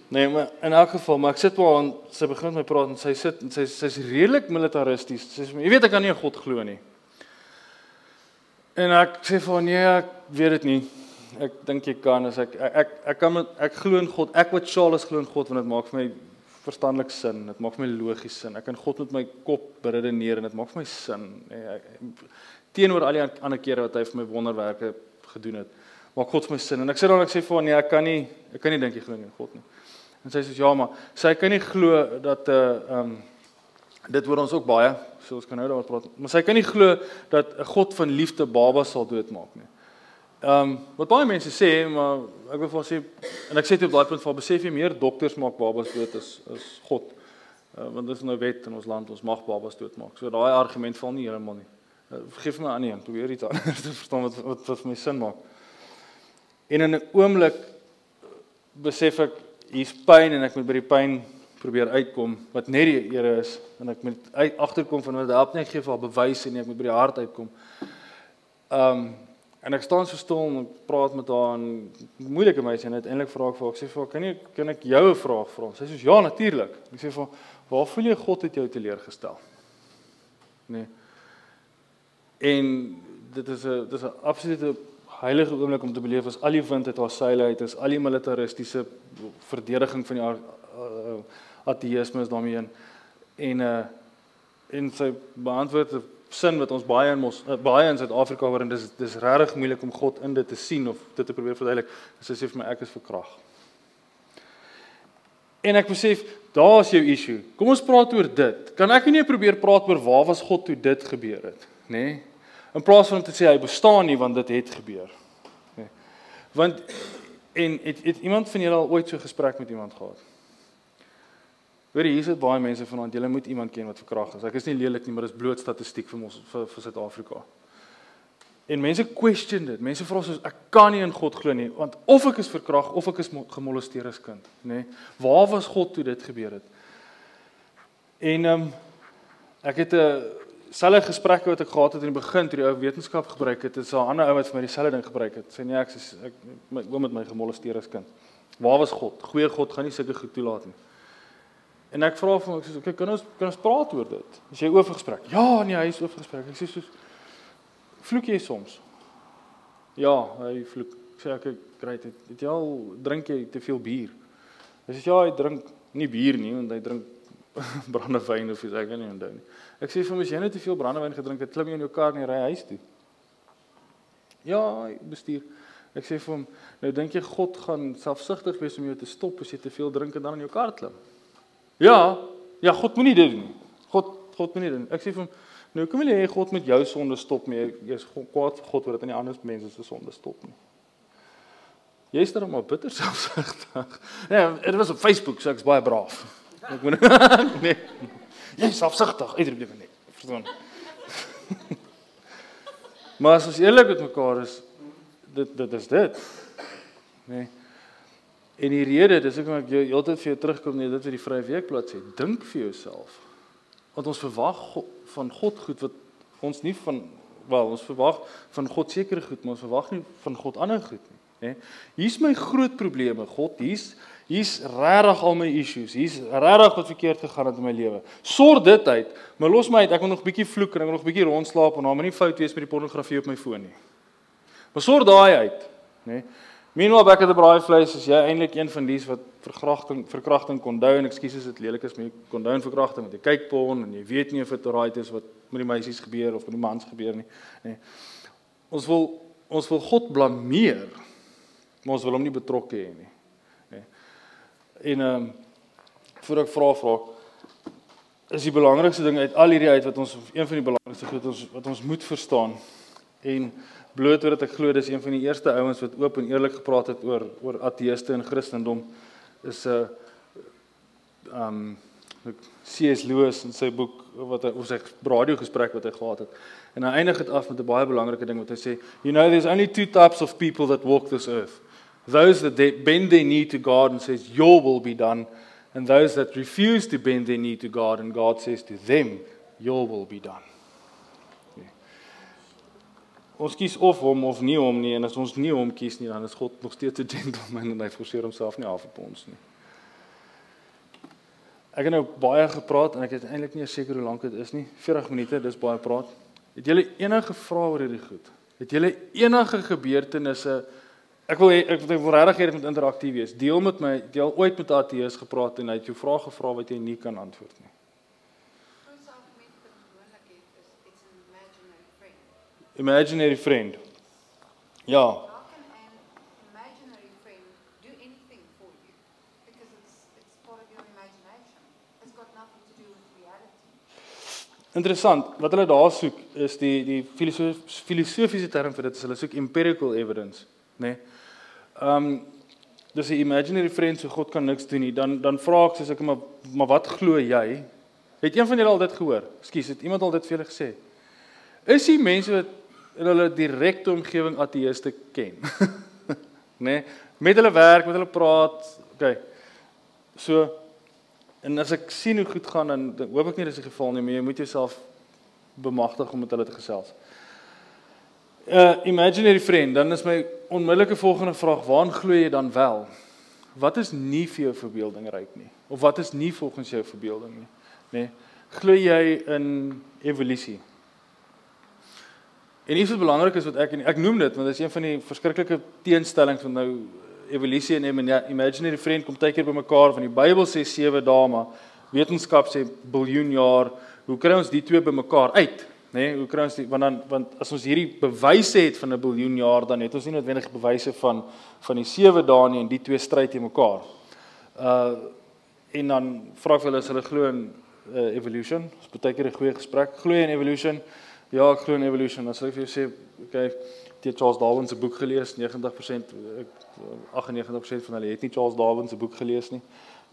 Nee, maar in elk geval, maar ek sit maar en sy begin met my praat en sy sit en sy sy's redelik militaristies. Sy sê jy weet ek kan nie in God glo nie. En ek sê vir nee, ek weet dit nie ek dink jy kan as ek ek ek, ek kan met, ek glo in God. Ek wat Charles glo in God want dit maak vir my verstandelik sin. Dit maak vir my logies sin. Ek kan God met my kop beredeneer en dit maak vir my sin. Teenoor al die ander kere wat hy vir my wonderwerke gedoen het, maak God vir my sin. En ek sê dan ek sê vir hom nee, ek kan nie ek kan nie dink jy glo in God nie. En sy sê ja, maar sy kan nie glo dat 'n uh, eh, ehm um, dit word ons ook baie, so ons kan nou daaroor praat. Maar sy kan nie glo dat 'n God van liefde babas sal doodmaak nie. Ehm um, wat baie mense sê, maar ek wil vir sê en ek sê dit op daai punt van besef jy meer dokters maak babas dood as as God. Uh, want dit is nou wet in ons land, ons mag babas doodmaak. So daai argument val nie heeltemal nie. Uh, vergif my aan nie, probeer iets anders te verstaan wat wat wat vir my sin maak. En in 'n oomblik besef ek hier's pyn en ek moet by die pyn probeer uitkom wat net die Here is en ek moet uit agterkom van wat help nie gee vir haar bewyse nie ek moet by die hart uitkom. Um, En ek staan so stil en ek praat met haar en moeilike meisie en uiteindelik vra ek vir haar, ek sê vir haar, kan jy kan ek jou 'n vraag vra? Sy sê ja, natuurlik. Ek sê vir haar, waar voel jy God het jou teleurgestel? Nee. En dit is 'n dis 'n absolute heilige oomblik om te beleef as al die wind uit haar seile uit is, al die militaristiese verdediging van die uh, ateïsme is daarmee in. En uh en sy beantwoord sin wat ons baie in ons eh, baie in Suid-Afrika hoor en dis dis regtig moeilik om God in dit te sien of dit te probeer verduidelik. Sy sê vir my ek is verkrag. En ek besef daar's jou issue. Kom ons praat oor dit. Kan ek nie probeer praat oor waar was God toe dit gebeur het, nê? Nee? In plaas van om te sê hy bestaan nie want dit het gebeur. Nê? Nee. Want en het, het iemand van julle al ooit so gesprek met iemand gehad? Hoor hier is dit baie mense vanaand, julle moet iemand ken wat verkrag is. Ek is nie lelik nie, maar dis bloot statistiek vir ons vir, vir Suid-Afrika. En mense question dit. Mense vra soos ek kan nie in God glo nie, want of ek is verkrag of ek is gemolesteer as kind, nê? Nee? Waar was God toe dit gebeur het? En ehm um, ek het 'n selfe gesprekke wat ek gehad het in die begin toe die ou wetenskap gebruik het, is 'n ander ou wat vir my dieselfde ding gebruik het. Sê nee, ek is ek my oom het my gemolesteer as kind. Waar was God? Goeie God gaan nie sulke goed toelaat nie. En ek vra vir hom ek sê okay, kan ons kan ons praat oor dit? As jy oor gesprek. Ja, nee, hy is oor gesprek. Ek sê soos vloek jy soms? Ja, hy vloek. Ek sê ek kry dit. Het jy al drink jy te veel bier? Hy sê ja, hy drink nie bier nie, want hy drink brandewyn of iets ek weet nie onthou nie. Ek sê vir hom as jy net te veel brandewyn gedrink het, klim jy in jou kar en jy ry huis toe. Ja, bestuur. Ek sê vir hom, nou dink jy God gaan selfsugtig wees om jou te stop as jy te veel drink en dan in jou kar klim? Ja, ja, God moenie dit doen nie. God God moenie dit doen. Ek sê vir hom, nou kom jy hê God met jou sonde stop nie. Jy's kwaad vir God oor dit aan die ander mense se sonde stop nie. Jy's dan maar bitter selfsugtig. Ja, dit was op Facebook, so ek's baie braaf. Ek moet nee. Jy's selfsugtig, uitroep net. Verstaan? maar as ons eerlik met mekaar is, dit dit is dit. Nee. En die rede, dis ek heeltyd vir jou terugkom net dit wat die vrye weekblad sê, dink vir jouself. want ons verwag van God goed wat ons nie van wel ons verwag van God sekere goed, maar ons verwag nie van God ander goed nie, hè. Hier's my groot probleme, God. Hier's hier's regtig al my issues. Hier's regtig wat verkeerd gegaan het in my lewe. Sorg dit uit, maar los my uit. Ek wil nog 'n bietjie vloek en ek wil nog 'n bietjie rondslaap en dan moet nie fout wees met die pornografie op my foon nie. Maar sorg daai uit, né? Meanwhile back at the braai vleis is jy eintlik een van dies wat verkrachting verkrachting condone, ekskuus as dit lelik is, maar jy condone verkrachting want jy kyk porn en jy weet nie of dit right is wat met die meisies gebeur of met die mans gebeur nie, né? Ons wil ons wil God blameer maar ons wil hom nie betrokke hê nie. Nê. En ehm um, voor ek vra vra is die belangrikste ding uit al hierdie uit wat ons een van die belangrikste goed ons wat ons moet verstaan en bloot omdat ek glo dis een van die eerste ouens wat oop en eerlik gepraat het oor oor ateëste en Christendom is 'n uh, ehm um, C.S. Lewis in sy boek wat hy of sy radiogesprek wat hy gehad het. En hy eindig dit af met 'n baie belangrike ding wat hy sê, you know there's only two types of people that walk this earth those that they bend their knee to God and says your will be done and those that refuse to bend their knee to God and God says to them your will be done. Ons kies of hom of nie hom nie en as ons nie hom kies nie dan is God nog steeds 'n gentleman en hy forceer homself nie af op ons nie. Ek het nou baie gepraat en ek het eintlik nie seker hoe lank dit is nie. 40 minute, dis baie praat. Het julle enige vrae oor hierdie goed? Het julle enige gebeurtenisse Ek wil ek wil regtig hê dit moet interaktief wees. Deel met my, deel ooit met Ateus gepraat en hy het jou vrae gevra wat jy nie kan antwoord nie. Imaginary friend. Ja. Interessant. Wat hulle daar soek is die die filosofiese term vir dit is hulle soek empirical evidence, né? Nee? Ehm um, dis 'n imaginary friend so God kan niks doen nie. Dan dan vra ek soos ek maar maar wat glo jy? Het een van julle al dit gehoor? Ekskuus, het iemand al dit vir julle gesê? Is die mense wat in hulle direkte omgewing ateëste ken? né? nee? Met hulle werk, met hulle praat. OK. So en as ek sien hoe goed gaan dan, dan hoop ek nie dis die geval nie, maar jy moet jouself bemagtig om met hulle te gesels. 'n uh, imaginary friend, dan is my onmiddellike volgende vraag, waaraan glo jy dan wel? Wat is nie vir jou verbeelding ryk nie? Of wat is nie volgens jou verbeelding nie? Nê? Nee, glo jy in evolusie? En iets wat belangrik is wat ek ek noem dit want dit is een van die verskriklike teenstellings van nou evolusie en imaginary friend kom baie keer bymekaar van die Bybel sê 7 dae maar wetenskap sê biljoen jaar. Hoe kry ons die twee bymekaar uit? nê nee, hoe kry ons die want dan want as ons hierdie bewyse het van 'n biljoen jaar dan het ons nie noodwendig bewyse van van die sewe dae nie en die twee stryd teen mekaar. Uh en dan vra ek hulle as hulle glo in uh, evolution. Ons baie keer 'n goeie gesprek. Glo jy in evolution? Ja, ek glo in evolution. As ek vir jou sê, okay, jy het Charles Darwin se boek gelees, 90% ek 98% van hulle het nie Charles Darwin se boek gelees nie.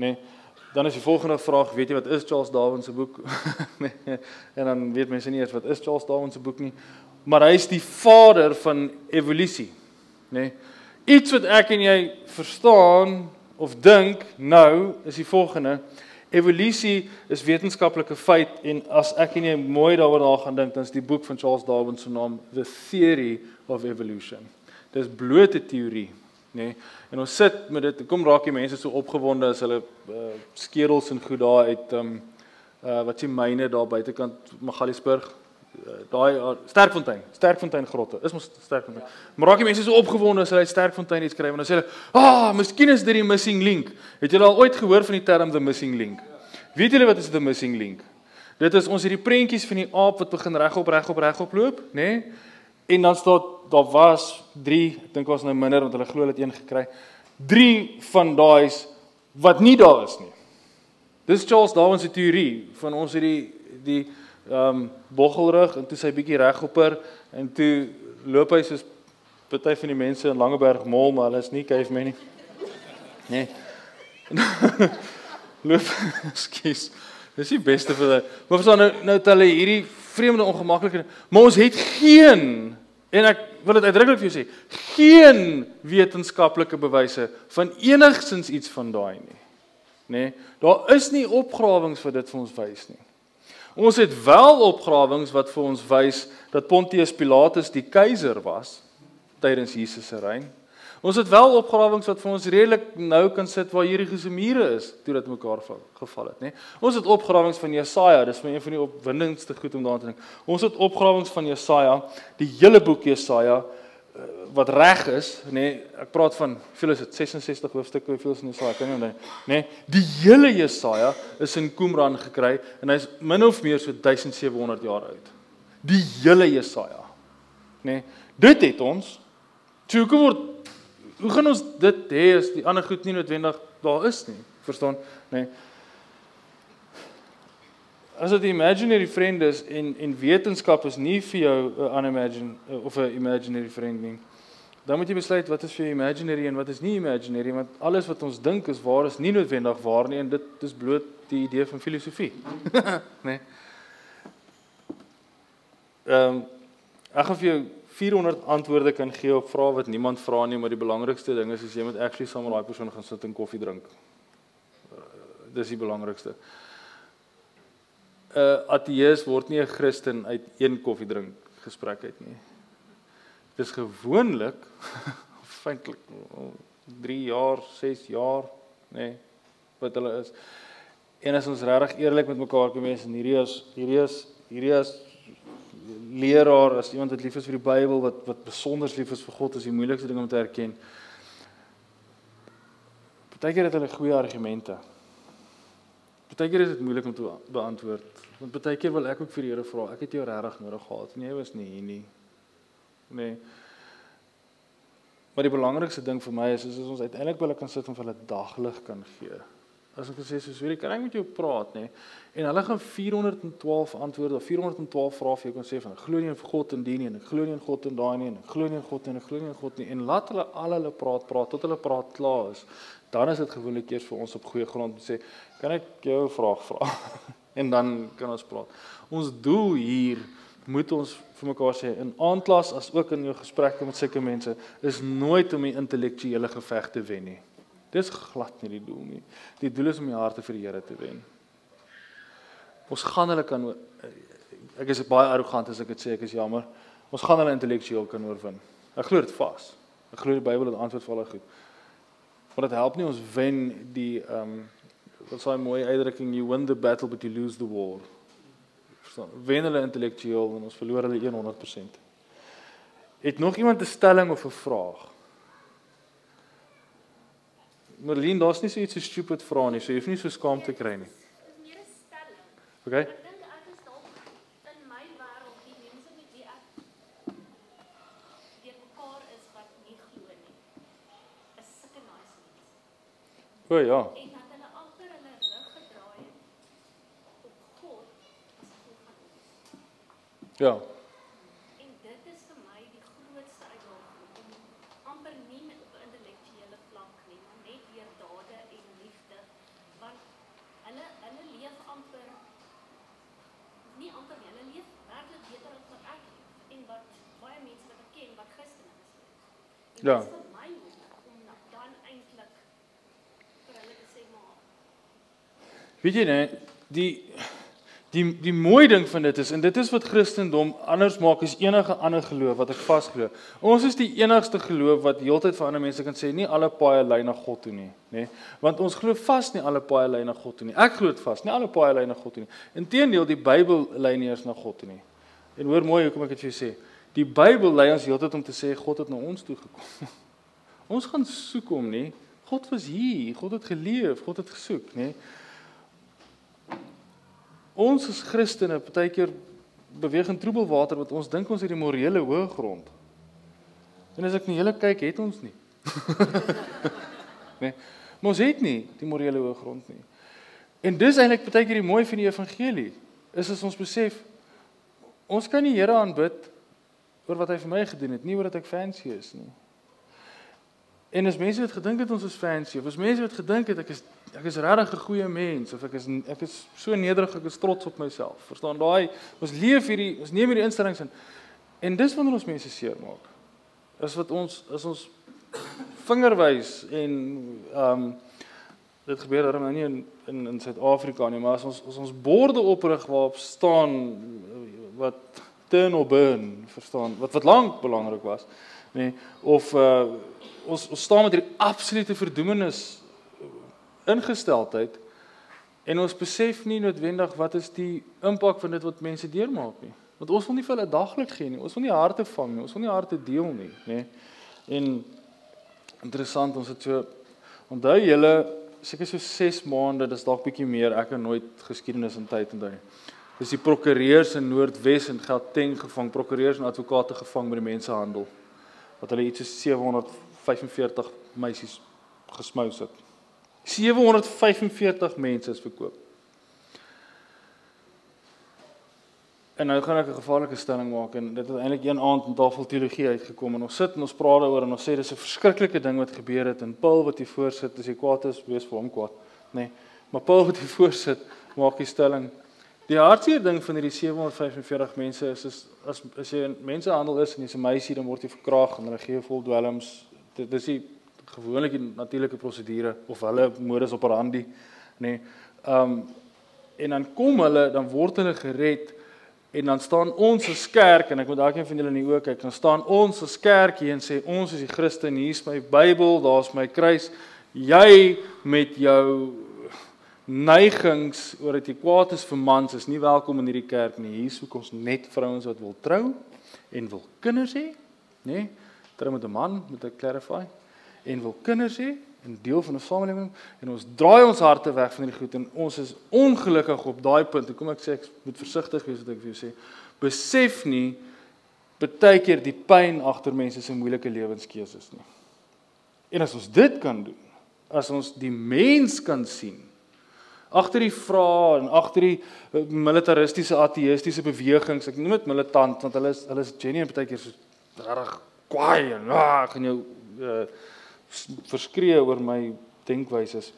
Nê? Nee. Dan is die volgende vraag, weet jy wat is Charles Darwin se boek? nee, en dan weet mense nie eers wat is Charles Darwin se boek nie. Maar hy is die vader van evolusie, nê? Nee. Iets wat ek en jy verstaan of dink nou is die volgende. Evolusie is wetenskaplike feit en as ek en jy mooi daaroor na gaan dink, dan is die boek van Charles Darwin se naam The Theory of Evolution. Dis blote teorie nê. Nee. En ons sit met dit. Kom raak die mense so opgewonde as hulle uh, skedels en goed daar uit ehm um, uh wat sien myne daar buitekant Magaliesburg. Uh, Daai uh, Sterkfontein, Sterkfontein grotte. Is mos Sterkfontein. Maar raak die mense so opgewonde as hulle Sterkfontein iets skryf en dan sê hulle, "Ah, oh, miskien is dit die missing link." Het julle al ooit gehoor van die term the missing link? Weet julle wat is the missing link? Dit is ons hierdie prentjies van die aap wat begin regop regop regop loop, nê? Nee? En dan staan daar was 3, ek dink ons nou minder want hulle glo hulle het een gekry. 3 van daai's wat nie daar is nie. Dis Charles Darwin se teorie van ons hierdie die ehm um, boggelrug en toe sy bietjie regopper en toe loop hy soos party van die mense in Langeberg Mall maar hulle is nie cavemen nie. Nee. loop skies. Dis die beste vir hulle. Maar verstaan nou nou het hulle hierdie vreemde ongemaklike maar ons het geen en ek wil dit uitdruklik vir jou sê geen wetenskaplike bewyse van enigsins iets van daai nie nê nee, daar is nie opgrawings vir dit vir ons wys nie Ons het wel opgrawings wat vir ons wys dat Pontius Pilatus die keiser was tydens Jesus se reign. Ons het wel opgrawings wat vir ons redelik nou kan sit waar Jericho se mure is toe dit mekaar geval het, nê. Ons het opgrawings van Jesaja, dis vir een van die opwindendste goed om daaraan te dink. Ons het opgrawings van Jesaja, die hele boek Jesaja wat reg is, nê. Ek praat van veel is dit 66 hoofstukke, hoeveel is in Jesaja? Kan jy onthou, nê? Die hele Jesaja is in Qumran gekry en hy's min of meer so 1700 jaar oud. Die hele Jesaja. Nê. Dit het ons toe kom word Hoe gaan ons dit hê as die ander goed nie noodwendig daar is nie? Verstaan, nê? Nee. As dit imaginary friend is en en wetenskap is nie vir jou 'n unimagine of 'n imaginary friend nie. Dan moet jy besluit wat is vir jou imaginary en wat is nie imaginary want alles wat ons dink is waar is nie noodwendig waar nie en dit is bloot die idee van filosofie. nê? Nee. Ehm um, ek gaan vir jou 400 antwoorde kan gee op vrae wat niemand vra nie, maar die belangrikste ding is as jy moet actually saam met daai persoon gaan sit en koffie drink. Uh, dis die belangrikste. 'n Ateës word nie 'n Christen uit een koffie drink gesprek uit nie. Dis gewoonlik feitelik 3 jaar, 6 jaar, nê, nee, wat hulle is. En as ons regtig eerlik met mekaar kan wees en hierdie is hierdie is hierdie is leraar, as iemand wat lief is vir die Bybel, wat wat besonder lief is vir God, is die moeilikste ding om te erken. Partykeer het hulle goeie argumente. Partykeer is dit moeilik om te beantwoord. Want partykeer wil ek ook vir die Here vra, ek het jou regtig nodig gehad en jy was nie hier nie. Nee. Maar die belangrikste ding vir my is is ons uiteindelik wil ek kan sit en vir hulle daglig kan gee. As ek gesê soos hierdie kan ek met jou praat nê. En hulle gaan 412 antwoorde of 412 vrae vir jou kan sê van glo nie in God en dien nie en ek glo nie in God en daai nie en ek glo nie in God en ek glo nie in God nie en laat hulle al hulle praat praat tot hulle praat klaar is. Dan is dit gewoonlik eers vir ons op goeie grond om te sê kan ek jou 'n vraag vra? en dan kan ons praat. Ons doel hier moet ons vir mekaar sê in aandklas as ook in jou gesprekke met sulke mense is nooit om die intellektuele geveg te wen nie. Dis glad nie die doel nie. Die doel is om die harte vir die Here te wen. Ons gaan hulle kan ek is baie arrogant as ek dit sê, ek is jammer. Ons gaan hulle intellektueel kan oorwin. Ek glo dit vas. Ek glo die Bybel het antwoord vir hulle goed. Maar dit help nie ons wen die ehm um, wat sê mooi uitdrukking you win the battle but you lose the war. Verstaan? Wen hulle intellektueel en ons verloor hulle 100%. Het nog iemand 'n stelling of 'n vraag? Marlene, daar's nie so iets so stupid vra nie, so jy hoef nie so skaam te kry nie. Dis meer 'n stelling. Okay. Ek dink ek is dalk in my wêreld die mense met wie ek deur mekaar is wat nie glo nie. Is sulke nice mense. O ja. En dat hulle agter hulle rug gedraai het op God as God gaan ons. Ja. En dit is vir my die grootste uitdaging om amper nie op 'n intellektuele vlak nie, maar net deur dade en liefde want hulle hulle leef amper nie amper nie, hulle leef werklik beter as wat ek en wat baie mense wat ek ken wat Christene is. Ja. dit is vir my moeilik om na- dan eintlik vir hulle te sê maar Weet jy net, die die die mooi ding van dit is en dit is wat Christendom anders maak as enige ander geloof wat ek vasglo. Ons is die enigste geloof wat heeltyd vir ander mense kan sê nie alle paaie lei na God toe nie, nê? Want ons glo vas nie alle paaie lei na God toe nie. Ek glo dit vas, nie alle paaie lei na God toe nie. Inteendeel, die Bybel lei nie eers na God toe nie. En hoor mooi hoekom ek dit vir jou sê. Die Bybel lei ons heeltyd om te sê God het na ons toe gekom. ons gaan soek hom nie. God was hier, God het geleef, God het gesoek, nê? Ons as Christene partykeer beweeg in troebelwater wat ons dink ons het die morele hoë grond. En as ek na julle kyk, het ons nie. nee. Maar ons het nie die morele hoë grond nie. En dis eintlik partykeer die mooi van die evangelie. Is as ons besef ons kan die Here aanbid oor wat hy vir my gedoen het, nie oor dat ek fancy is nie. En as mense het gedink het ons is fancy, of as mense het gedink het ek is ek is regtig 'n goeie mens of ek is ek is so nederig, ek is trots op myself. Verstaan daai ons leef hierdie ons neem hierdie instellings in. En dis wanneer ons mense seermaak. Is wat ons is ons vingerwys en ehm um, dit gebeur darem nou nie in in in Suid-Afrika nie, maar as ons as ons borde oprig waarop staan wat turn or burn, verstaan, wat wat lank belangrik was, nê, nee, of uh ons ons staan met hierdie absolute verdoemenis ingesteldheid en ons besef nie noodwendig wat is die impak van dit wat mense deurmaak nie. Want ons wil nie vir hulle daglik gee nie. Ons wil nie harte vang nie. Ons wil nie harte deel nie, nê. En interessant, ons het so onthou julle seker so 6 maande, dis dalk bietjie meer. Ek het nooit geskiedenis in tyd onthou nie. Dis die prokureurs in Noordwes en Gauteng gevang, prokureurs en advokate gevang met die mensehandel. Wat hulle iets so 745 meisies gesmous het. 745 mense is verkoop. En nou gaan ek 'n gevaarlike stelling maak en dit het eintlik een aand in tafel teologie uitgekom en ons sit en ons praat daaroor en ons sê dis 'n verskriklike ding wat gebeur het en Paul wat hier voorsit, as hy kwaad is, wees vir hom kwaad, nê. Nee, maar Paul wat hier voorsit, maak die stelling Die hartseer ding van hierdie 745 mense is is as as jy in mensehandel is en jy's 'n meisie dan word jy verkrag en hulle gee vol dwelms. Dit dis die gewoonlik die natuurlike prosedure of hulle modus operandi, nê. Nee, ehm um, en dan kom hulle, dan word hulle gered En dan staan ons as kerk en ek moet dalk een van julle in die oë kyk. Dan staan ons as kerk hier en sê ons is die Christen, hier is my Bybel, daar's my kruis. Jy met jou neigings oor jy kwaad is vir mans is nie welkom in hierdie kerk nie. Hier soek ons net vrouens wat wil trou en wil kinders hê, nê? Nee, trou met 'n man, moet ek clarify. En wil kinders hê 'n deel van 'n samelewing en ons draai ons harte weg van hierdie goed en ons is ongelukkig op daai punt. Kom ek sê ek moet versigtig wees wat ek vir jou sê. Besef nie baie keer die pyn agter mense se moeilike lewenskeuses nie. En as ons dit kan doen, as ons die mens kan sien agter die vrae en agter die eh, militaristiese ateïstiese bewegings, ek noem dit militant want hulle is hulle is genuine baie keer so regtig kwaai en ah, ek gaan jou uh, verskree oor my denkwyses.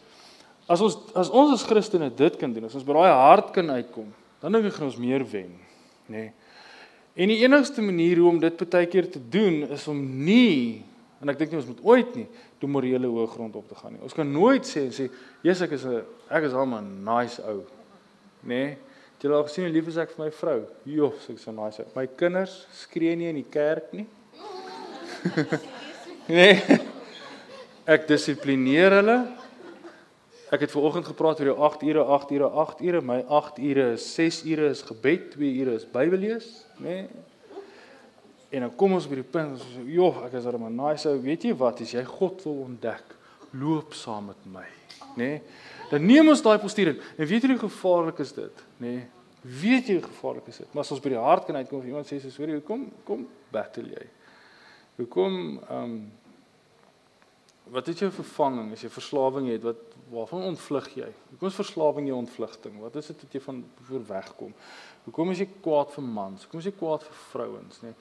As ons as ons as Christene dit kan doen, as ons by daai hart kan uitkom, dan dink ek gaan ons meer wen, nê. Nee. En die enigste manier hoe om dit baie keer te doen is om nie en ek dink nie ons moet ooit nie die morele hoë grond op te gaan nie. Ons kan nooit sê en sê, "Jesus, ek is 'n ek is al 'n nice ou." Nê? Nee. Het jy al gesien hoe lief is ek vir my vrou? Jo, ek is so nice. Ou. My kinders skree nie in die kerk nie. nee. Ek dissiplineer hulle. Ek het ver oggend gepraat oor jou 8 ure, 8 ure, 8 ure. My 8 ure is 6 ure is gebed, 2 ure is Bybel lees, nê? Nee. En dan kom ons by die punt, ons sê, "Joh, ek is almal nice ou. Weet jy wat? As jy God wil ontdek, loop saam met my." Nê? Nee. Dan neem ons daai postuur in. En weet jy hoe gevaarlik is dit, nê? Nee. Weet jy hoe gevaarlik is dit? Maar as ons by die hart kan uitkom, iemand sê, "Sorry, hoekom kom battle jy?" Hoekom ehm um, Wat is jou vervanging as jy verslawing het? Wat waarvan ontvlug jy? Hoekom is verslawing jou ontvlugting? Wat is dit wat jy van voor wegkom? Hoekom is jy kwaad vir mans? Hoekom is jy kwaad vir vrouens, nê?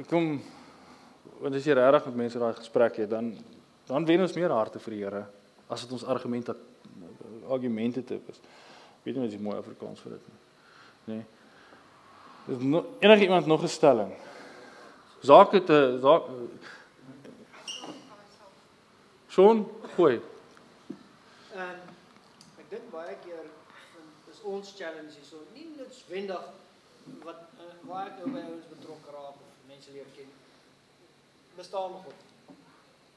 Hoekom want as jy regtig met mense daai gesprek het, dan dan wen ons meer harte vir die Here as dit ons argumente argumente te is. Weet jy wat jy mooi Afrikaans vir dit nie? Nê? Is no, enige iemand nog 'n stelling? Sake te saak Sean, gooi. En ehm, ek dink baie keer is ons challenge hierso nie noodwendig wat uh, waar ek nou by ons betrokke raak of mense leer ken. Bestaan God.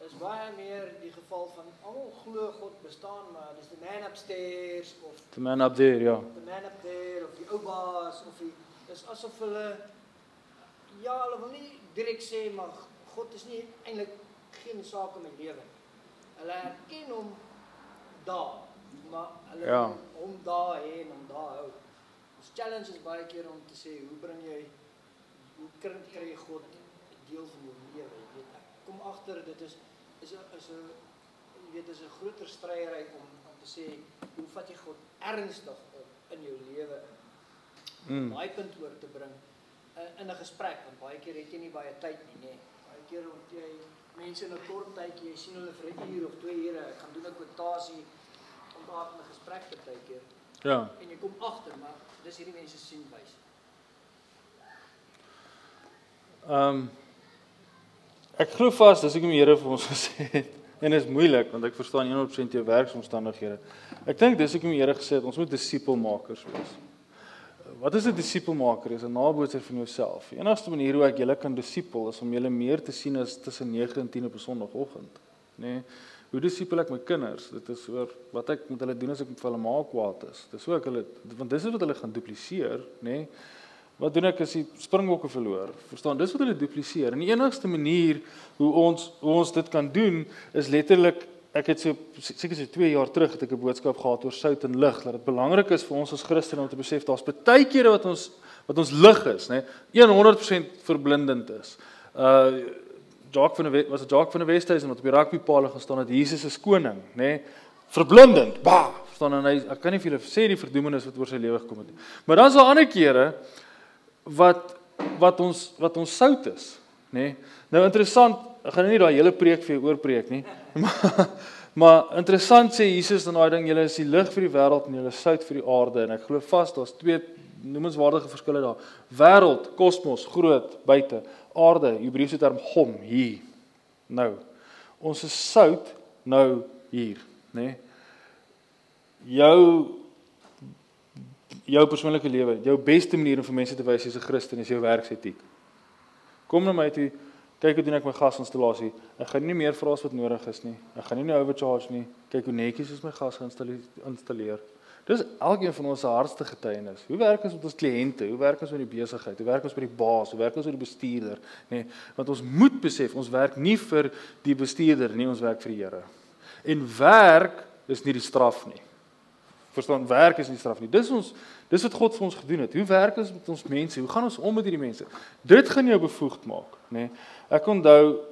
Is baie meer die geval van almal glo God bestaan maar dis die man upstairs of the man up there, ja. The man up there of die ou baas of die is asof hulle ja, hulle wil nie direk sê maar God is nie eintlik geen saak in my lewe nie. Hulle erken hom daar, maar hulle ja. hom daar hê en hom daar hou. Ons challenge is baie keer om te sê, hoe bring jy hoe kry jy God deel van jou lewe? Jy weet, ek kom agter dit is is 'n is 'n jy weet, is 'n groter stryery om om te sê, hoe vat jy God ernstig op in jou lewe? Mm. Daai punt oor te bring uh, in 'n gesprek, want baie keer het jy nie baie tyd nie, nê. Baie keer ont jy mense in 'n kort tydjie, jy sien hulle vir 'n uur of 2 ure, ek gaan doen 'n kwotasie om daar 'n gesprek te partykeer. Ja. En jy kom agter, maar dis hierdie mense sien wys. Ehm um, ek glo vas, dis ek die Here vir ons gesê het. En dit is moeilik want ek verstaan 100% jou werksomstandighede. Ek dink dis hoekom die Here gesê het ons moet disipelmakers wees. Wat is 'n disipelmaker? Is 'n nabootser van jouself. Die enigste manier hoe ek julle kan disipel is om julle meer te sien as tussen 9 en 10 op 'n Sondagoggend, nê? Nee, hoe disipel ek my kinders? Dit is oor wat ek met hulle doen as ek met hulle maak kwaad is. Dis ook hulle want dis wat hulle gaan dupliseer, nê? Nee, Wat doen ek as die springbokke verloor? Verstaan, dis wat hulle dupliseer. En die enigste manier hoe ons hoe ons dit kan doen is letterlik ek het so seker so 2 jaar terug het ek 'n boodskap gehad oor sout en lig dat dit belangrik is vir ons as Christene om te besef daar's baie kere wat ons wat ons lig is, nê, 100% verblindend is. Uh Jacques van der was 'n Jacques van der Westhuizen wat op die rugbypaal gestaan het, Jesus is koning, nê. Verblindend. Ba, staan en hy ek kan nie vir julle sê die verdoemenis wat oor sy lewe gekom het nie. Maar dan is daar ander kere wat wat ons wat ons sout is, nê? Nee? Nou interessant, ek gaan nie daai hele preek vir jou oorpreek nie. Maar, maar interessant sê Jesus dan daai ding, julle is die lig vir die wêreld en julle sout vir die aarde en ek glo vas daar's twee noemenswaardige verskille daar. Wêreld, kosmos, groot, buite, aarde, Hebreëse term hom hier. Nou, ons is sout nou hier, nê? Nee? Jou jou persoonlike lewe, jou beste manier om vir mense te wys jy's 'n Christen is jou werksetiek. Kom na my toe, kyk hoe doen ek my gasinstallasie. Ek gaan nie meer vra as wat nodig is nie. Ek gaan nie nou overcharge nie. Kyk hoe netjies is my gas geïnstalleer. Dis elkeen van ons se hardste getuienis. Hoe werk ons met ons kliënte? Hoe werk ons met die besigheid? Hoe werk ons met die baas? Hoe werk ons met die bestuurder? Nee, want ons moet besef ons werk nie vir die bestuurder nie, ons werk vir die Here. En werk is nie die straf nie. Verstaan, werk is nie straf nie. Dis ons dis wat God vir ons gedoen het. Hoe werk ons met ons mense? Hoe gaan ons om met hierdie mense? Dit gaan jou bevoegd maak, nê? Nee. Ek onthou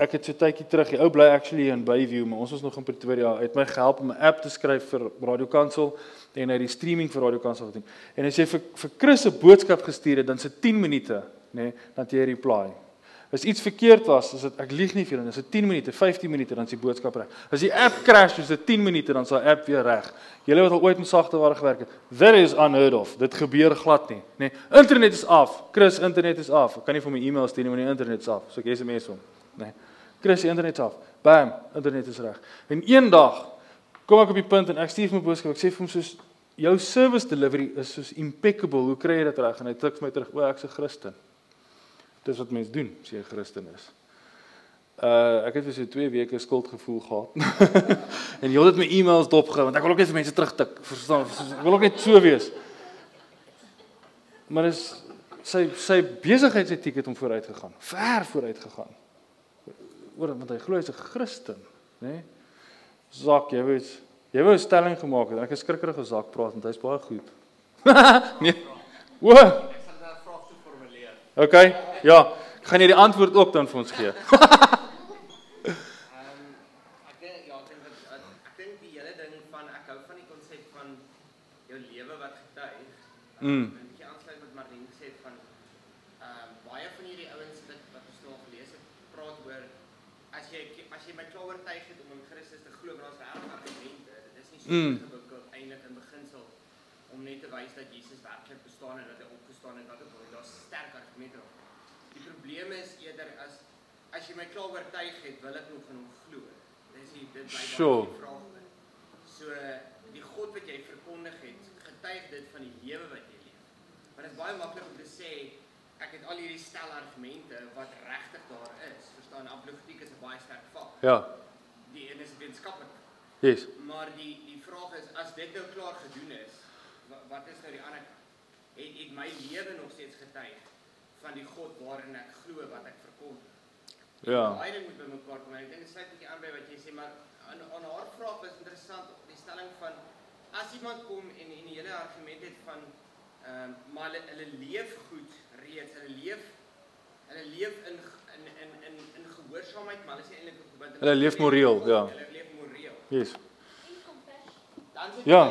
ek het so tydjie terug, die ou bly actually in Bayview, maar ons was nog in Pretoria. Hy het my gehelp om 'n app te skryf vir Radio Kansel en het die streaming vir Radio Kansel gedoen. En as jy vir vir Chris 'n boodskap gestuur het, dan se 10 minute, nê, nee, dan jy reply. As iets verkeerd was, is dit ek lieg nie vir julle, dis 'n 10 minute, 15 minute dan is die boodskap reg. As die app crash, is dit 10 minute dan sal die app weer reg. Julle wat al ooit met sagteware gewerk het, that is unheard of. Dit gebeur glad nie, nê. Nee, internet is af. Chris, internet is af. Ek kan nie vir my e-mail stuur nie want die internet is af. So ek SMS hom, nê. Nee. Chris, die internet is af. Bam, internet is reg. En eendag kom ek op die punt en ek stuur my boodskap. Ek sê vir hom soos jou service delivery is soos impeccable. Hoe kry jy dit reg? En hy tik vir my terug, "O, ek's 'n Christen." Dis wat mense doen as jy 'n Christen is. Uh ek het vir so 2 weke skuldgevoel gehad. en jy het my e-mails dopgehou want ek wil ook net vir mense terugtik. Verstaan? Ek wil ook net so wees. Maar is sy sy besigheidsetiek het hom vooruit gegaan. Ver vooruit gegaan. Oor want hy glo hy's 'n Christen, nê? Nee? Zak, jy weet, jy wou 'n stelling gemaak het en ek is skrikkerig oor Zak praat want hy's baie goed. nee. O. Ek sal 'n vraag so formuleer. OK. Ja, ek gaan jy die antwoord ook dan vir ons gee. Mm. En ek aansluit met Martin gesê van ehm uh, baie van hierdie ouens wat wat ons nou gelees het, praat oor as jy as jy my klaar oortuig het om in Christus te glo, dan is daar regtig argumente. Dit is nie so mm. ingewikkeld eintlik in beginsel om net te wys dat Jesus werklik bestaan en dat hy opgestaan het, dat dit daar's sterk argumente op. Die probleem is eerder as as jy my klaar oortuig het, wil ek nog in hom glo. Dis dit bly baie sure. vraag. So die God wat jy verkondig het, getuig dit van die lewe wat jy leef. Want dit is baie maklik om te sê ek het al hierdie stel argumente wat regtig daar is. Verstaan, apologetiek is 'n baie sterk vak. Ja. Die een is wetenskaplik. Yes. Maar die die vraag is as dit nou klaar gedoen is, wat, wat is nou die ander het het my lewe nog steeds getuig van die God waarin ek glo wat ek verkondig. Ja. Baie ding moet by mekaar kom. Ek dink dit sluit 'n bietjie aan by wat jy sê, maar aan aan haar vraag was interessant die stelling van as iemand kom en en die hele argument het van ehm um, maar hulle hulle leef goed reeds, hulle leef hulle leef in in in in in gehoorsaamheid, maar hulle is eintlik op punt. Hulle leef moreel, ja. Hulle leef moreel. Yes. Dan sê ja.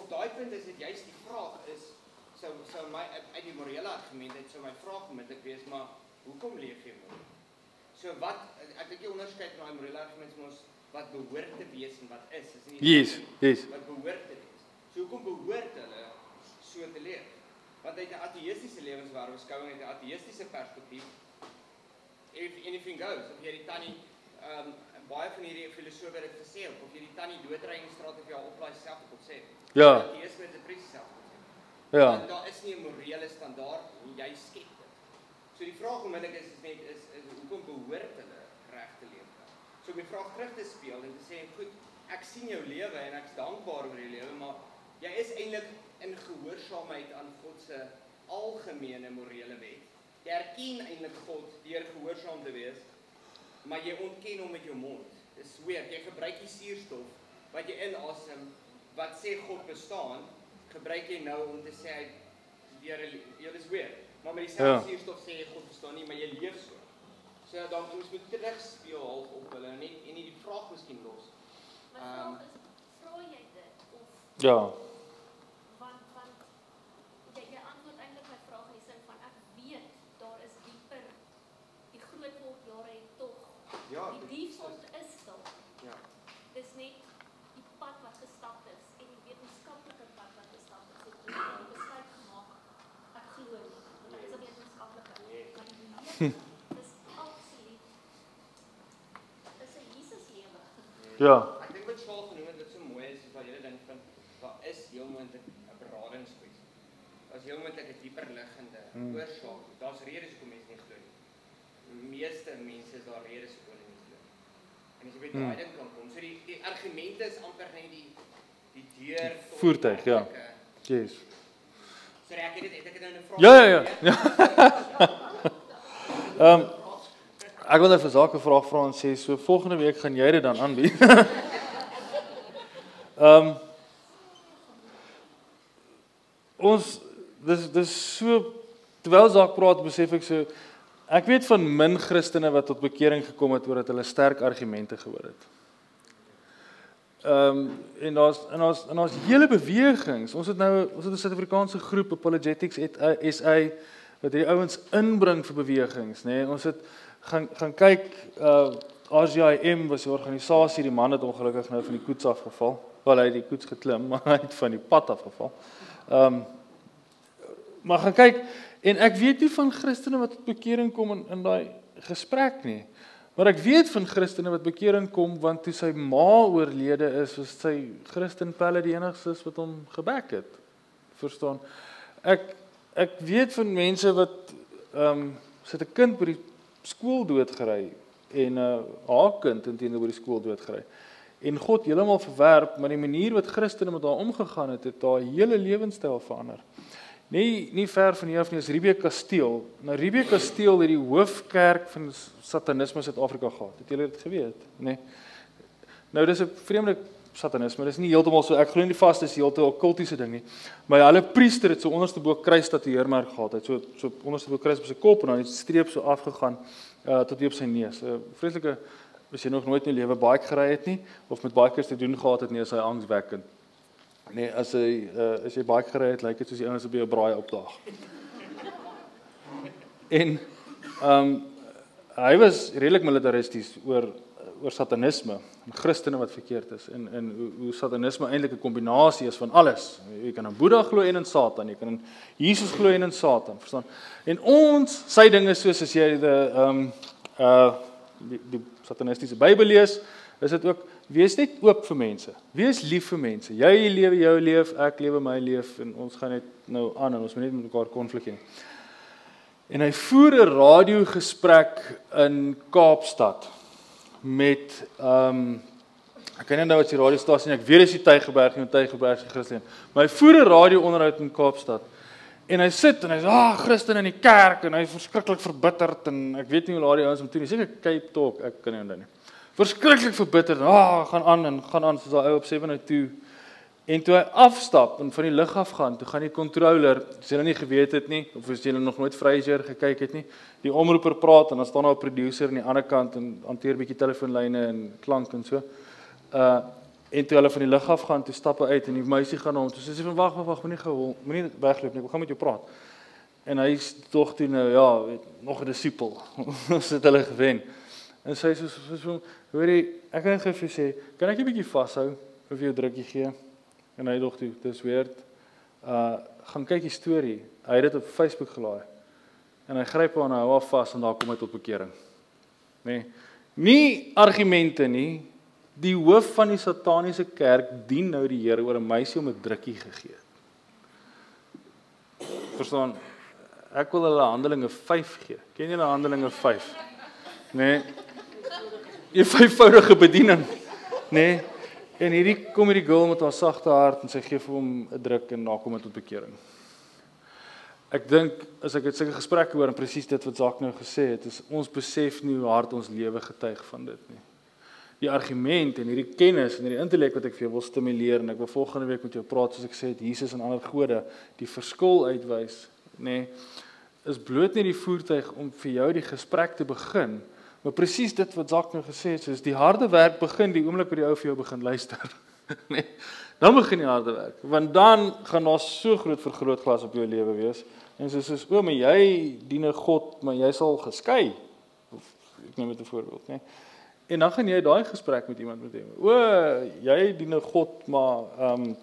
op daai punt is dit juist die is sou my uit die morele argument het sou my vraag moet ek wees, maar hoekom leef jy moreel? So wat ek dink jy onderskei van daai morele argument is ons wat behoort te wees en wat is. Is nie Yes, yes. Wat behoort te wees. So hoekom behoort hulle so te leef? Want uit 'n ateïstiese lewenswêreldbeskouing uit 'n ateïstiese perspektief if anything goes. Of jy die tannie ehm um, baie van hierdie filosofe het gesê of jy die tannie doodry in die straat of jy haar oplaai self op sê. Ja. Jy is met depressie self. Ja. Want daar is nie 'n morele standaard nie, jy skep dit. So die vraag onmiddellik is is net is, is hoekom behoort hulle reg te leef? So om die vraag terug te speel en te sê, goed, ek sien jou lewe en ek's dankbaar oor jou lewe, maar jy is eintlik in gehoorsaamheid aan God se algemene morele wet. Jy erken eintlik God deur gehoorsaam te wees, maar jy ontken hom met jou mond. Dis weird. Jy gebruik die suurstof wat jy inasem wat sê God bestaan, gebruik jy nou om te sê hy deur ja, dis weird. Maar met dieselfde Ja. suurstof sê jy God bestaan nie, maar jy leef so. So ja, dan ons moet terug speel half op hulle en nie en nie die vraag miskien los. My Ehm. vraag is, vra jy dit of Ja. want want jy jy antwoord eintlik my vraag in die sin van ek weet daar is dieper die groot word jare het tog Ja, die default is daar Ja. dis net die pad wat gestap is en die wetenskaplike pad wat gestap is het jy die besluit gemaak ek glo nie want ek is 'n wetenskaplike Nee. maar die lewe is absoluut is 'n Jesus lewe Ja. Ek dink wat Charles genoem het wat so mooi is, is wat jy dink van daar is heel moontlik 'n beradingskwessie. Daar's heel moontlik 'n dieper liggende Hmm. oorsaak. Daar's redes hoekom mense nie glo nie. Die meeste mense is daar redes hoekom hulle nie glo nie. En as jy by Hmm. daai ding kan kom, so die die argumente is amper net die die deur die Voertuig, ja. werklike- Yes. Sorry, ek het dit het ek dit nou 'n vraag. Ja, ja, ja. Ehm ek wil net vir Zake 'n vraag vra en sê so volgende week gaan jy dit dan aanbied. Ehm ons dis dis so terwyl Zak praat besef ek so ek weet van min Christene wat tot bekering gekom het omdat hulle sterk argumente gehoor het. Ehm um, en daar's en daar's en daar's hele bewegings. Ons het nou ons het 'n Suid-Afrikaanse groep Apologetics et SA wat hierdie ouens inbring vir bewegings, nê. Nee, ons het gaan gaan kyk uh RGIM was die organisasie, die man het ongelukkig nou van die koets afgeval. Wel hy het die koets geklim, maar hy het van die pad afgeval. Ehm um, maar gaan kyk en ek weet nie van Christene wat tot bekering kom in in daai gesprek nie. Maar ek weet van Christene wat bekering kom want toe sy ma oorlede is, was sy Christen Pelle die enigste wat hom gebek het. Verstaan? Ek ek weet van mense wat ehm um, sit 'n kind by die skool doodgery en uh haar kind intene by die skool doodgery. En God heeltemal verwerp, maar die manier wat Christene met haar omgegaan het, het haar hele lewenstyl verander. Nie nie ver van hier af nie is Riebeek Kasteel. Nou Riebeek Kasteel het die hoofkerk van satanisme Suid-Afrika gehad. Het julle dit geweet, nê? Nee. Nou dis 'n vreemde satanisme. Dis nie heeltemal so ek glo nie vas dis heeltemal 'n kultiese ding nie. Maar hulle priester het so onderste bo kruis tatoeëermerk gehad. Hy het so so onderste bo kruis op sy kop en dan het streep so afgegaan uh tot hier op sy neus. 'n uh, Vreeslike as jy nog nooit in jou lewe baie gery het nie of met baie kers te doen gehad het nie, is hy angswekkend. Nee, as hy uh, as jy baie gery het, lyk dit soos die ouens op jou braai opdaag. En ehm um, hy was redelik militaristies oor oor satanisme en Christene wat verkeerd is en en hoe, hoe satanisme eintlik 'n kombinasie is van alles. Jy kan in Boeddha glo en in Satan, jy kan in Jesus glo en in Satan, verstaan? En ons, sy dinge soos as jy die ehm um, uh die, die satanistiese Bybel lees, is dit ook wees net oop vir mense. Wees lief vir mense. Jy lewe jou leef, ek lewe my leef en ons gaan net nou aan en ons moet net met mekaar konflik hê. En hy voer 'n radiogesprek in Kaapstad met ehm um, ek kan nie nou wat die radiostasie. Ek weet dis die Tygerberg nie, Tygerberg se Christen. Maar hy voer 'n radio-onderhoud in Kaapstad. En hy sit en hy's ah Christen in die kerk en hy's verskriklik verbitterd en ek weet nie hoe laat die ouens hom toe nie. Seker Cape Talk, ek kan nie onthou nie. Verskriklik verbitterd. Ah, gaan aan en gaan aan soos daai ou op 702. En toe hy afstap en van die lug af gaan, toe gaan die controller, as nou nie geweet het nie of as jy nog nooit Frasier gekyk het nie, die omroeper praat en dan staan daar 'n produsent aan die ander kant en hanteer bietjie telefoonlyne en klank en so. Uh en toe hulle van die lug af gaan, toe stap hy uit en die meisie gaan na hom. Toe sê sy van wag, wag, wag, moenie gehol, moenie wegloop nie. Ek gaan met jou praat. En hy's tog toe nou ja, weet, nog 'n disipel. Ons het hulle gewen. En sy sê so so hoorie, ek kan gou vir jou sê, kan ek 'n bietjie vashou of jou drukkie gee? En hy dog toe, dis weird. Uh gaan kyk die storie. Hy het dit op Facebook gelaai. En hy gryp haar en hou haar vas en daar kom hy tot bekering. Nê? Nee. Nie argumente nie. Die hoof van die sataniese kerk dien nou die Here oor 'n meisie om 'n drukkie gegee het. Verstaan? Ek wil hulle Handelinge 5 gee. Ken julle Handelinge 5? Nee. Die vyfvoudige bediening. Nee. En hierdie kom hierdie girl met haar sagte hart en sy gee vir hom 'n druk en na kom hy tot bekering. Ek dink as ek dit sulke gesprekke hoor en presies dit wat Zak nou gesê het, is ons besef nie hoe hard ons lewe getuig van dit nie. Die argument en hierdie kennis en hierdie intellek wat ek vir jou wil stimuleer en ek wil volgende week met jou praat soos ek sê het Jesus en ander gode die verskil uitwys, nê, nee, is bloot nie die voertuig om vir jou die gesprek te begin, maar presies dit wat Zak nou gesê het, soos die harde werk begin die oomblik wat die ou vir jou begin luister. Nee, dan begin die harde werk, want dan gaan daar so groot vergrootglas op jou lewe wees En sy sê: "O, maar jy dien 'n God, maar jy sal geskei." Of ek neem dit 'n voorbeeld, né? En dan gaan jy daai gesprek met iemand met hom. O, jy dien 'n God, maar ehm um,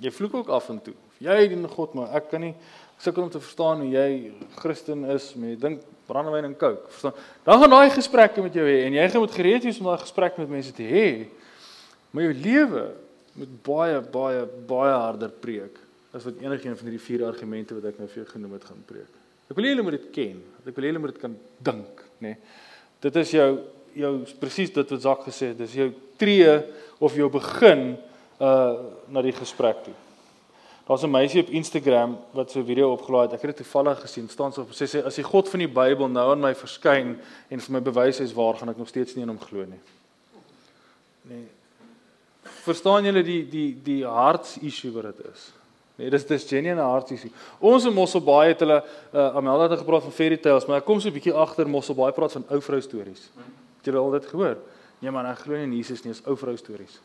jy vloek ook af en toe. Jy dien 'n God, maar ek kan nie sukkel om te verstaan hoe jy Christen is, maar jy dink brandewyn en coke. Verstaan? Dan gaan daai gesprekke met jou hê en jy gaan moet gereed wees om daai gesprek met mense te hê. Maar jou lewe moet baie baie baie harder preek as wat enigiemand van hierdie vier argumente wat ek nou vir jou genoem het gaan preek. Ek wil julle moet dit ken. Ek wil julle moet dit kan dink, nê. Nee. Dit is jou jou presies dit wat Zak gesê het, dis jou tree of jou begin uh na die gesprek toe. Daar's 'n meisie op Instagram wat so 'n video opgelaai het. Ek het dit toevallig gesien. staan so op sê sê as die God van die Bybel nou aan my verskyn en vir my bewys hy's waar, gaan ek nog steeds nie in hom glo nie. Nee. Verstaan julle die die die hartsissue wat dit is? Nee, dis dis genuine hartsie. Ons in Mosselbaai het hulle uh, Amelda het gepraat van fairy tales, maar ek kom so 'n bietjie agter Mosselbaai praat van ou vrou stories. Het julle al dit gehoor? Nee man, ek glo nie in Jesus nie, is ou vrou stories.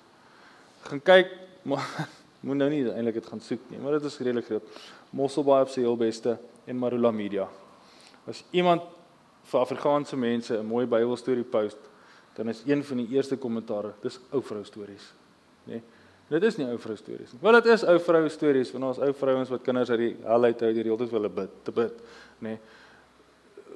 Gaan kyk, moet nou nie eintlik dit gaan soek nie, maar dit is redelik groot. Mosselbaai op sy heel beste en Marula Media. As iemand vir Afrikaanse mense 'n mooi Bybelstorie post, dan is een van die eerste kommentare, dis ou vrou stories, nê? Nee. Dit is nie ou vrou stories nie. Wel dit is ou vrou stories van ons ou vrouens wat kinders uit die hel uit hou die hele tyd wil bid, te bid, nê. Nee.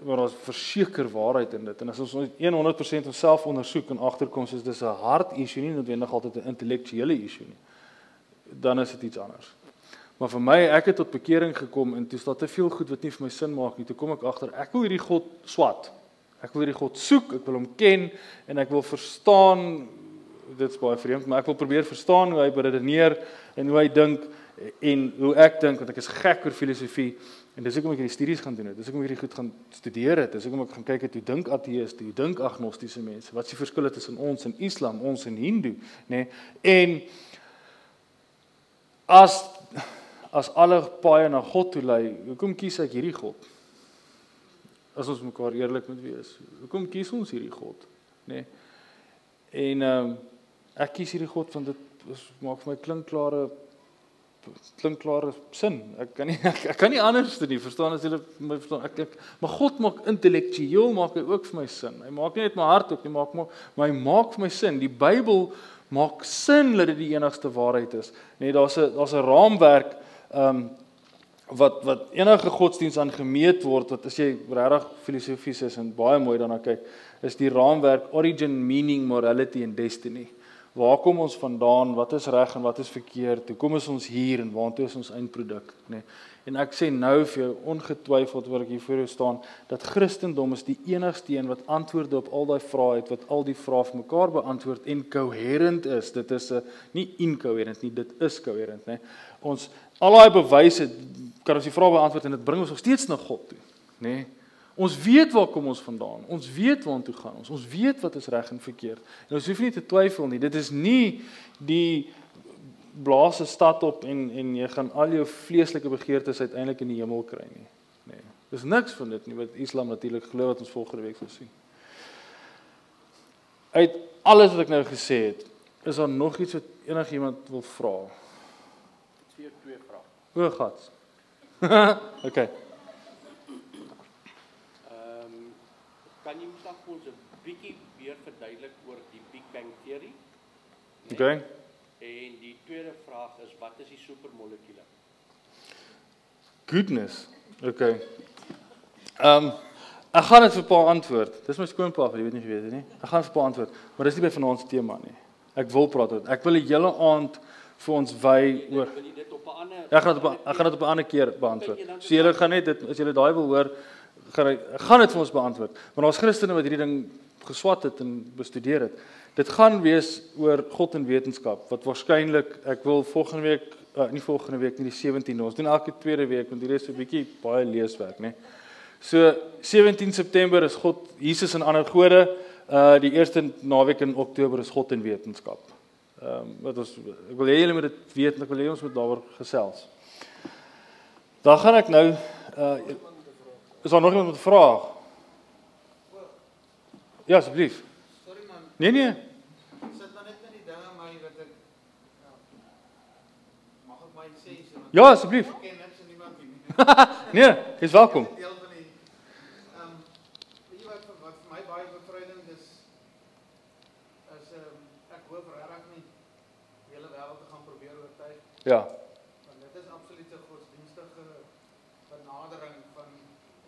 Maar ons verseker waarheid in dit. En as ons 100% onsself ondersoek en agterkom soos dis 'n hart issue nie noodwendig altyd 'n intellektuele issue nie. Dan is dit iets anders. Maar vir my, ek het tot bekering gekom en toe staan te veel goed wat nie vir my sin maak nie. Toe kom ek agter, ek wil hierdie God swat. Ek wil hierdie God soek, ek wil hom ken en ek wil verstaan dit's baie vreemd, maar ek wil probeer verstaan hoe hy beredeneer en hoe hy dink en hoe ek dink want ek is gek oor filosofie en dis hoekom ek hierdie studies gaan doen het. Dis hoekom ek hierdie goed gaan studeer het. Dis hoekom ek gaan kyk het hoe dink ateëste, hoe dink agnostiese mense. Wat is die verskille tussen ons en Islam, ons en Hindu, nê? Nee? En as as alle paaie na God toe lei, hoekom kies ek hierdie God? As ons mekaar eerlik moet wees. Hoekom kies ons hierdie God, nê? Nee? En ehm um, ek kies hierdie God want dit is, maak vir my klinkklare klinkklare sin. Ek kan nie ek, ek kan nie anders doen nie. Verstaan as jy my verstaan ek, ek maar God maak intellektueel maak hy ook vir my sin. Hy maak nie net my hart ook nie, maak maar maar hy maak vir my sin. Die Bybel maak sin dat dit die enigste waarheid is. Nee, daar's 'n daar's 'n raamwerk ehm um, wat wat enige godsdiens aan gemeet word wat as jy regtig filosofies is en baie mooi daarna kyk, is die raamwerk origin, meaning, morality and destiny. Waar kom ons vandaan? Wat is reg en wat is verkeerd? Hoe kom ons hier en waartoe is ons eindproduk, nê? Nee. En ek sê nou vir jou ongetwyfeld waar ek hier voor jou staan, dat Christendom is die enigste een wat antwoorde op al daai vrae het, wat al die vrae vir mekaar beantwoord en coherent is. Dit is 'n nie incoherent nie, dit is coherent, nê? Nee. Ons al daai bewyse kan ons die vrae beantwoord en dit bring ons nog steeds na God toe, nê? Nee. Ons weet waar kom ons vandaan. Ons weet waartoe gaan ons. Ons weet wat is reg en verkeerd. En ons hoef nie te twyfel nie. Dit is nie die blaas 'n stad op en en jy gaan al jou vleeslike begeertes uiteindelik in die hemel kry nie. Nee. Dis niks van dit nie wat Islam natuurlik glo wat ons volgende week sal sien. Uit alles wat ek nou gesê het, is daar nog iets wat enigiemand wil vra? Twee twee vrae. O, gats. okay. Kan jy miskien vir ons 'n bietjie weer verduidelik oor die Big Bang teorie? Nee? Okay. En die tweede vraag is wat is die supermolekule? Goodness. Okay. Ehm um, Ek gaan dit vir pa antwoord. Dis my skoonpa, jy weet nie of jy weet dit nie. Ek gaan vir pa antwoord, maar dis nie by vanaand se tema nie. Ek wil praat oor. Ek wil die hele aand vir ons wy oor. 'n ander Ek gaan dit op 'n- ek gaan dit op 'n ander keer beantwoord. So julle gaan net dit as julle daai wil hoor, gaan ek gaan dit vir ons beantwoord. Maar daar's Christene wat hierdie ding geswat het en bestudeer het. Dit gaan wees oor God en wetenskap wat waarskynlik ek wil volgende week uh, nie volgende week nie die 17de. Ons doen elke tweede week want hier is so 'n bietjie baie leeswerk, né? So 17 September is God Jesus en ander gode. Uh die eerste naweek in Oktober is God en wetenskap. Ehm um, wat ons ek wil hê julle moet dit weet en ek wil hê ons moet daaroor gesels. Dan gaan ek nou uh is daar nog iemand met 'n vraag? Ja, asseblief. Sorry man, Nee nee. sit maar net met die dinge maar wat ek ja. Mag ek my sê so? Ja, asseblief. Ek ken niks en niemand nie. Nee, jy's welkom. Deel van die ehm um, weet jy wat wat vir my baie bevrydend is is ehm um, ek hoop regtig nie die hele wêreld te gaan probeer oortuig Ja. want dit is absolute godsdienstige benadering van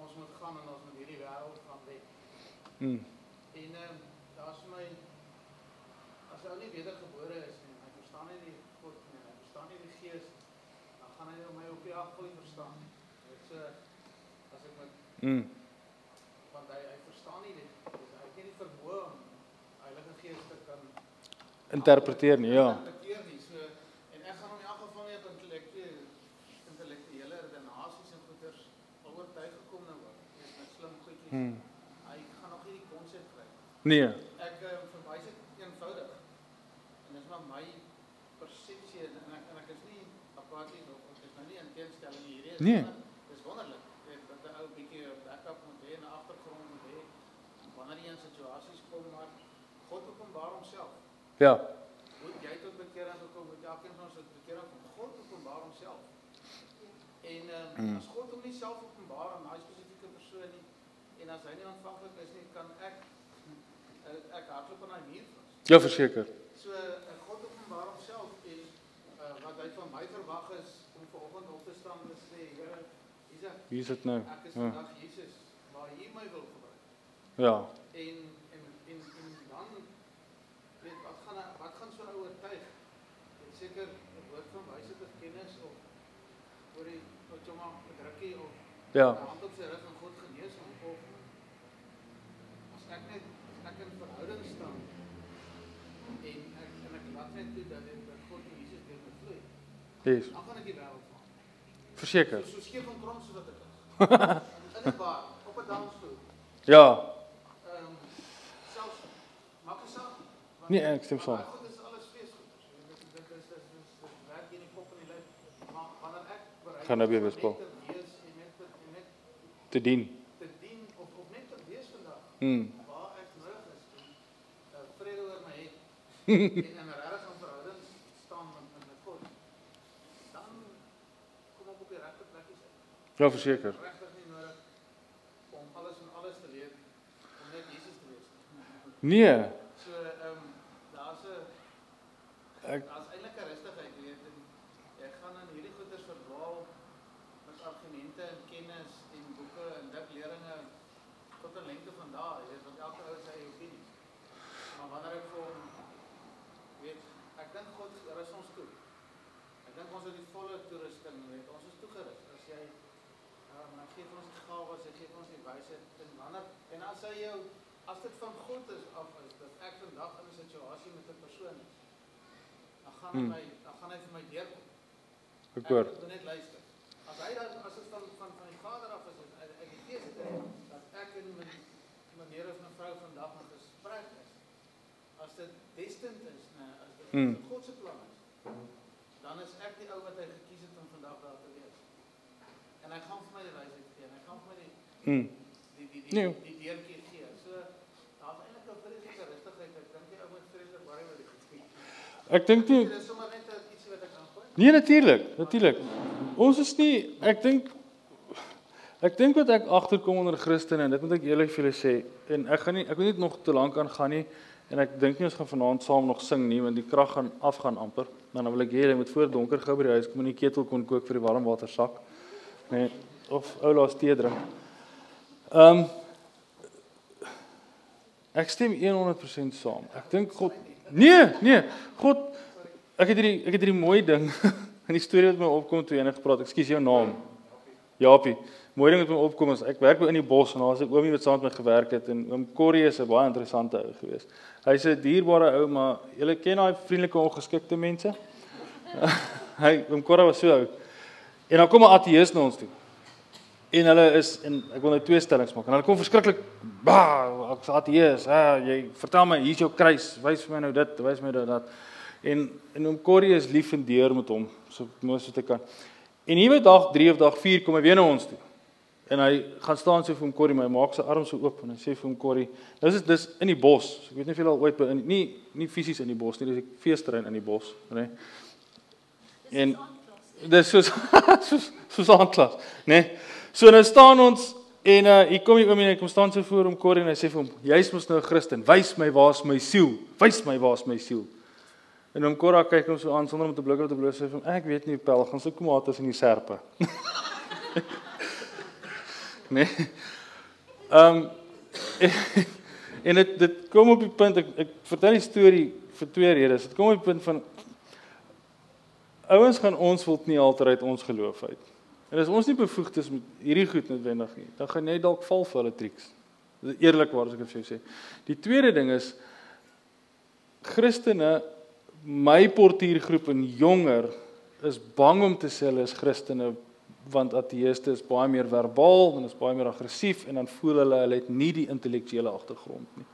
ons moet gaan en ons moet hierdie wêreld gaan wen. Mm. En ehm daar's vir my as hy nie wedergebore is nie, hy verstaan nie die God nie, hy verstaan nie die Gees nie, dan gaan hy my op die afval nie verstaan. Dit so as ek met Mm. want hy hy verstaan nie dit. Hy het nie die vermoë om Heilige Gees te kan Interpreteer nie, ja. interpreteer nie. So en ek gaan hom in elk geval nie op intellektuele intellektuele redenasies en goeters oortuig gekom nou word. Dis met slim goedjies. Mm. Hy gaan nog nie die konsep kry nie. Nee. Ek uh, verwys dit eenvoudig. En dis maar my persepsie en ek, en ek is nie apaties of ek is nou nie in teenstelling hierdie is. Nee. Dis wonderlik. Weet dat 'n ou bietjie backup moet hê en 'n agtergrond moet hê wanneer jy in situasies kom maar God openbaar homself. Ja. Hoe jy tot bekering gekom het, elkeen van ons tot bekering kom. God openbaar homself. En ehm Mm. as God hom nie self openbaar aan daai spesifieke persoon nie en as hy nie ontvanklik is nie, kan ek eh, ek hardloop aan daai muur vas. Ja, verseker. So uh, God openbaar homself en uh, wat hy van my verwag is om vanoggend op te staan en sê, Here, hier's ek. Hier is dit nou. Ek is Ja. vandag Jesus waar U my wil gebruik. Ja. En en en en dan weet wat gaan hy- wat gaan so 'n ou oortuig? Dit seker 'n woord van wysheid of kennis of oor die wat jy maar drukkie of Ja. hand op sy rug van. Verseker. Op. Ja. Ehm maak Nee, ek stem is alles Gaan nou weer net te dien. te dien of of net te wees vandag Mm. waar nodig is vrede oor in 'n regte verhouding staan met met met God. Dan kom ek op die regte plekkies uit. Ja, nodig om alles en alles te leer om net Jesus te wees. Nee. So ehm um, daar's 'n daar's eintlik 'n rustigheid, en jy gaan in hierdie goeters verdwaal met argumente en kennis en boeke en dik leringe tot 'n lengte van dae, jy weet, want elke ou sy opinie. Maar wanneer ek vir weet, ek dink God rus ons toe. Ek dink ons het die volle toerusting, weet, ons is toegerus. As jy gee vir ons die gawes, hy gee vir ons die wysheid en wanneer en as hy jou as dit van God is af is dat ek vandag in 'n situasie met 'n persoon is, dan gaan hy Hmm. my dan gaan hy vir my deurkom. ek hoor. Ek moet net luister. As hy dan as dit van van van die Vader af is, uit uit die Gees uit, dat ek en my meneer of mevrou vandag in gesprek is. As dit destined is, nee, as dit Hmm. God se plan is, dan is ek die ou wat hy gekies het om vandag daar te wees. En hy gaan vir my die wysheid gee en hy gaan vir my die Mm. die die die, Nee. die deurtjie gee. So daar's eintlik 'n vreeslike rustigheid. Ek dink die ou moet vreeslik worry oor die goed. Ek dink nie Dit is sommer net 'n ietsie wat ek aangooi. Nee, natuurlik, natuurlik. Ons is nie ek dink ek dink wat ek agterkom onder Christene en dit moet ek eerlik vir julle sê en ek gaan nie ek wil nie nog te lank aangaan nie en ek dink nie ons gaan vanaand saam nog sing nie want die krag gaan afgaan amper. Dan wil ek hê jy moet voor donker gou by die huis kom en die ketel kon kook vir die warm water sak. Nee, of ou laas tee drink. Ehm Ek stem 100% saam. Ek dink God Nee, nee. God ek het hierdie ek het hierdie mooi ding in die storie wat my opkom toe enige gepraat. Ekskuus jou naam. Japie. Mooi ding wat my opkom is ek werk in die bos en daar's 'n oomie wat saam met my gewerk het en oom Corrie is 'n baie interessante ou gewees. Hy's 'n dierbare ou, maar jy ken daai vriendelike ongeskikte mense. hy oom Corrie was so ou. En dan kom 'n ateïs na ons toe. En hulle is en ek wil nou twee stellings maak. En hulle kom verskriklik ba, ek's ateïs. Ah, jy vertel my hier's jou kruis. Wys vir my nou dit, wys my dit dat. En en oom Corrie is lief en deur met hom, so moes ek kan. En hier by dag 3 of dag 4 kom hy weer na ons toe. En hy gaan staan so vir hom Corrie, maar hy maak sy arms so oop en hy sê vir hom Corrie, dis is dis in die bos. Ek weet nie of jy al ooit by in nie nie fisies in die bos nie, dis 'n feesterrein in die bos, né? En dis soos soos soos aanklas, né? So nou staan ons en uh hier kom die oomie en hy kom staan so voor hom Corrie en hy sê vir hom, "Jy's mos nou 'n Christen. Wys my waar's my siel. Wys my waar's my siel." En hom Corrie kyk hom so aan sonder om te blik of te bloos sê vir hom, "Ek weet nie, pel, gaan soek tomates in die serpe." nee. Ehm um, en dit dit kom op die punt ek ek vertel die storie vir twee redes. Dit kom op die punt van ouens gaan ons wil nie altyd uit ons geloof uit. En as ons nie bevoegd is met hierdie goed noodwendig nie, dan gaan jy dalk val vir hulle triks. Dit is eerlikwaar as ek dit vir jou sê. Die tweede ding is Christene my portuïergroep en jonger is bang om te sê hulle is Christene want ateëste is baie meer verbaal en is baie meer aggressief en dan voel hulle hulle het nie die intellektuele agtergrond nie.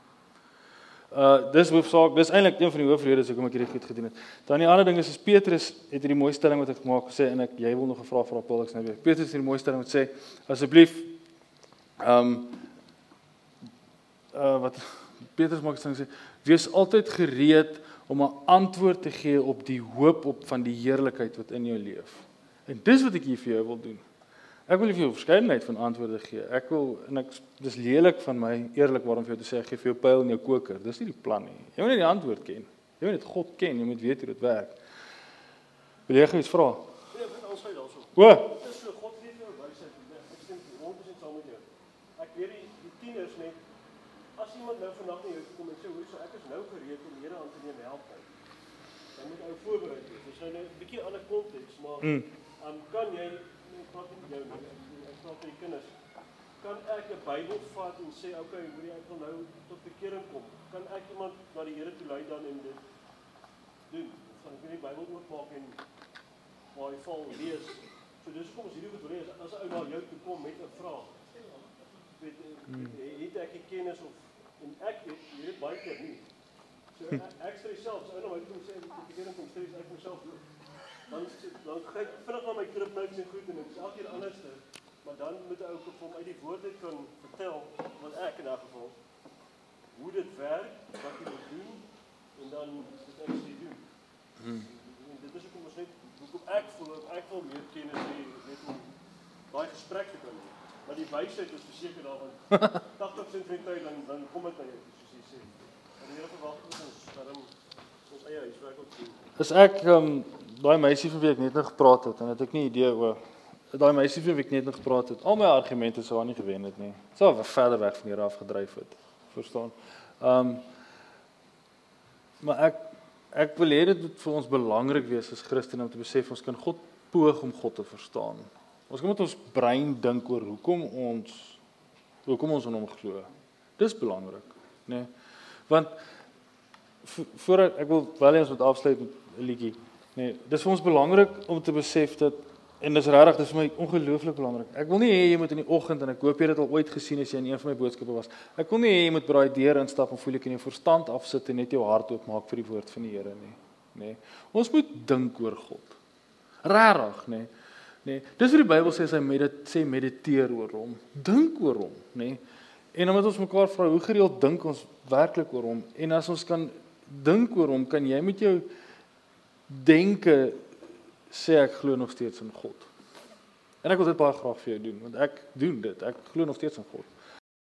Uh dis hoofsaak, dis eintlik een van die hoofredes hoekom ek hierdie goed gedoen het. Dan die ander ding is is Petrus het hierdie mooi stelling wat ek gemaak gesê en ek jy wil nog gevra vir Paul ek nou weer. Petrus het hierdie mooi stelling wat sê asseblief ehm um, uh wat Petrus maak sê wees altyd gereed om 'n antwoord te gee op die hoop op van die heerlikheid wat in jou leef. En dis wat ek hier vir jou wil doen. Ek wil vir jou verskeidenheid van antwoorde gee. Ek wil en ek dis lelik van my eerlikwaar om vir jou te sê ek gee vir jou pyl in jou koker. Dis nie die plan nie. Jy moet net die antwoord ken. Jy moet net God ken, jy moet weet hoe dit werk. Wil jy iets vra? Nee, ek wil aansluit daarso. O, Dit is so God gee jou wysheid. Ek stem 100% saam met jou. Ek weet die, die tieners net as iemand nou vandag na jou toe kom en sê hoor so ek is nou gereed om Here aan te neem help my. Dan moet ou voorberei wees. Dis nou 'n bietjie ander konteks, maar Mm. um, kan jy ek praat met jou nie. Ek praat met die kinders. Kan ek 'n Bybel vat en sê okay, hoor jy ek wil nou tot bekering kom. Kan ek iemand na die Here toe lei dan en dit doen? Van ek die Bybel oopmaak en waar hy val lees. So dis hoekom ons hierdie goed lees. As 'n ou na jou toe kom met 'n vraag. Weet eh, het ek die kennis of en ek het weet baie keer nie. So ek, ek sê self, as ou na my toe sê ek kennis om sê ek myself. Dan dan kyk ek vinnig na my kripnotes en goed en dit is elke keer anderste. Maar dan moet 'n ou vir hom uit die woord uit kan vertel wat ek in 'n geval hoe dit werk, wat jy moet doen en dan dit actually doen. Hmm. En dit is hoekom ons net hoekom ek voel ek wil meer kennis hê net om daai gesprek te kan hê. Maar die wysheid is verseker daarvan 80% van die tyd dan dan kom dit toe, soos jy sê. En die Here verwag dat ons daarom ons eie huiswerk ook doen. is ek ehm um, daai meisie van wie ek net nou gepraat het en het ek nie idee oor daai meisie van wie ek net nou gepraat het. Al my argumente sou haar nie gewen het nie. Sou verder weg van hier af gedryf het. Verstaan? Ehm um, maar ek ek wil hê dit moet vir ons belangrik wees as Christene om te besef ons kan God poog om God te verstaan. Ons met ons brein dink oor hoekom ons hoekom ons aan hom glo. Dis belangrik, né? Nee? Want voordat ek wil wel eens moet afsluit met 'n liedjie. Nee, dis vir ons belangrik om te besef dat en dis regtig dis vir my ongelooflik belangrik. Ek wil nie hê jy moet in die oggend en ek hoop jy het dit al ooit gesien as jy in een van my boodskappe was. Ek wil nie hê jy moet by daai deur instap en voel ek in jou verstand afsit en net jou hart oopmaak vir die woord van die Here nie. Nee. Ons moet dink oor God. Regtig? Nee. Nee, dis wat die Bybel sê as hy medit sê mediteer oor hom. Dink oor hom, nê? Nee. En dan moet ons mekaar vra hoe gereeld dink ons werklik oor hom? En as ons kan dink oor hom, kan jy met jou denke sê ek glo nog steeds in God. En ek wil dit baie graag vir jou doen want ek doen dit. Ek glo nog steeds in God.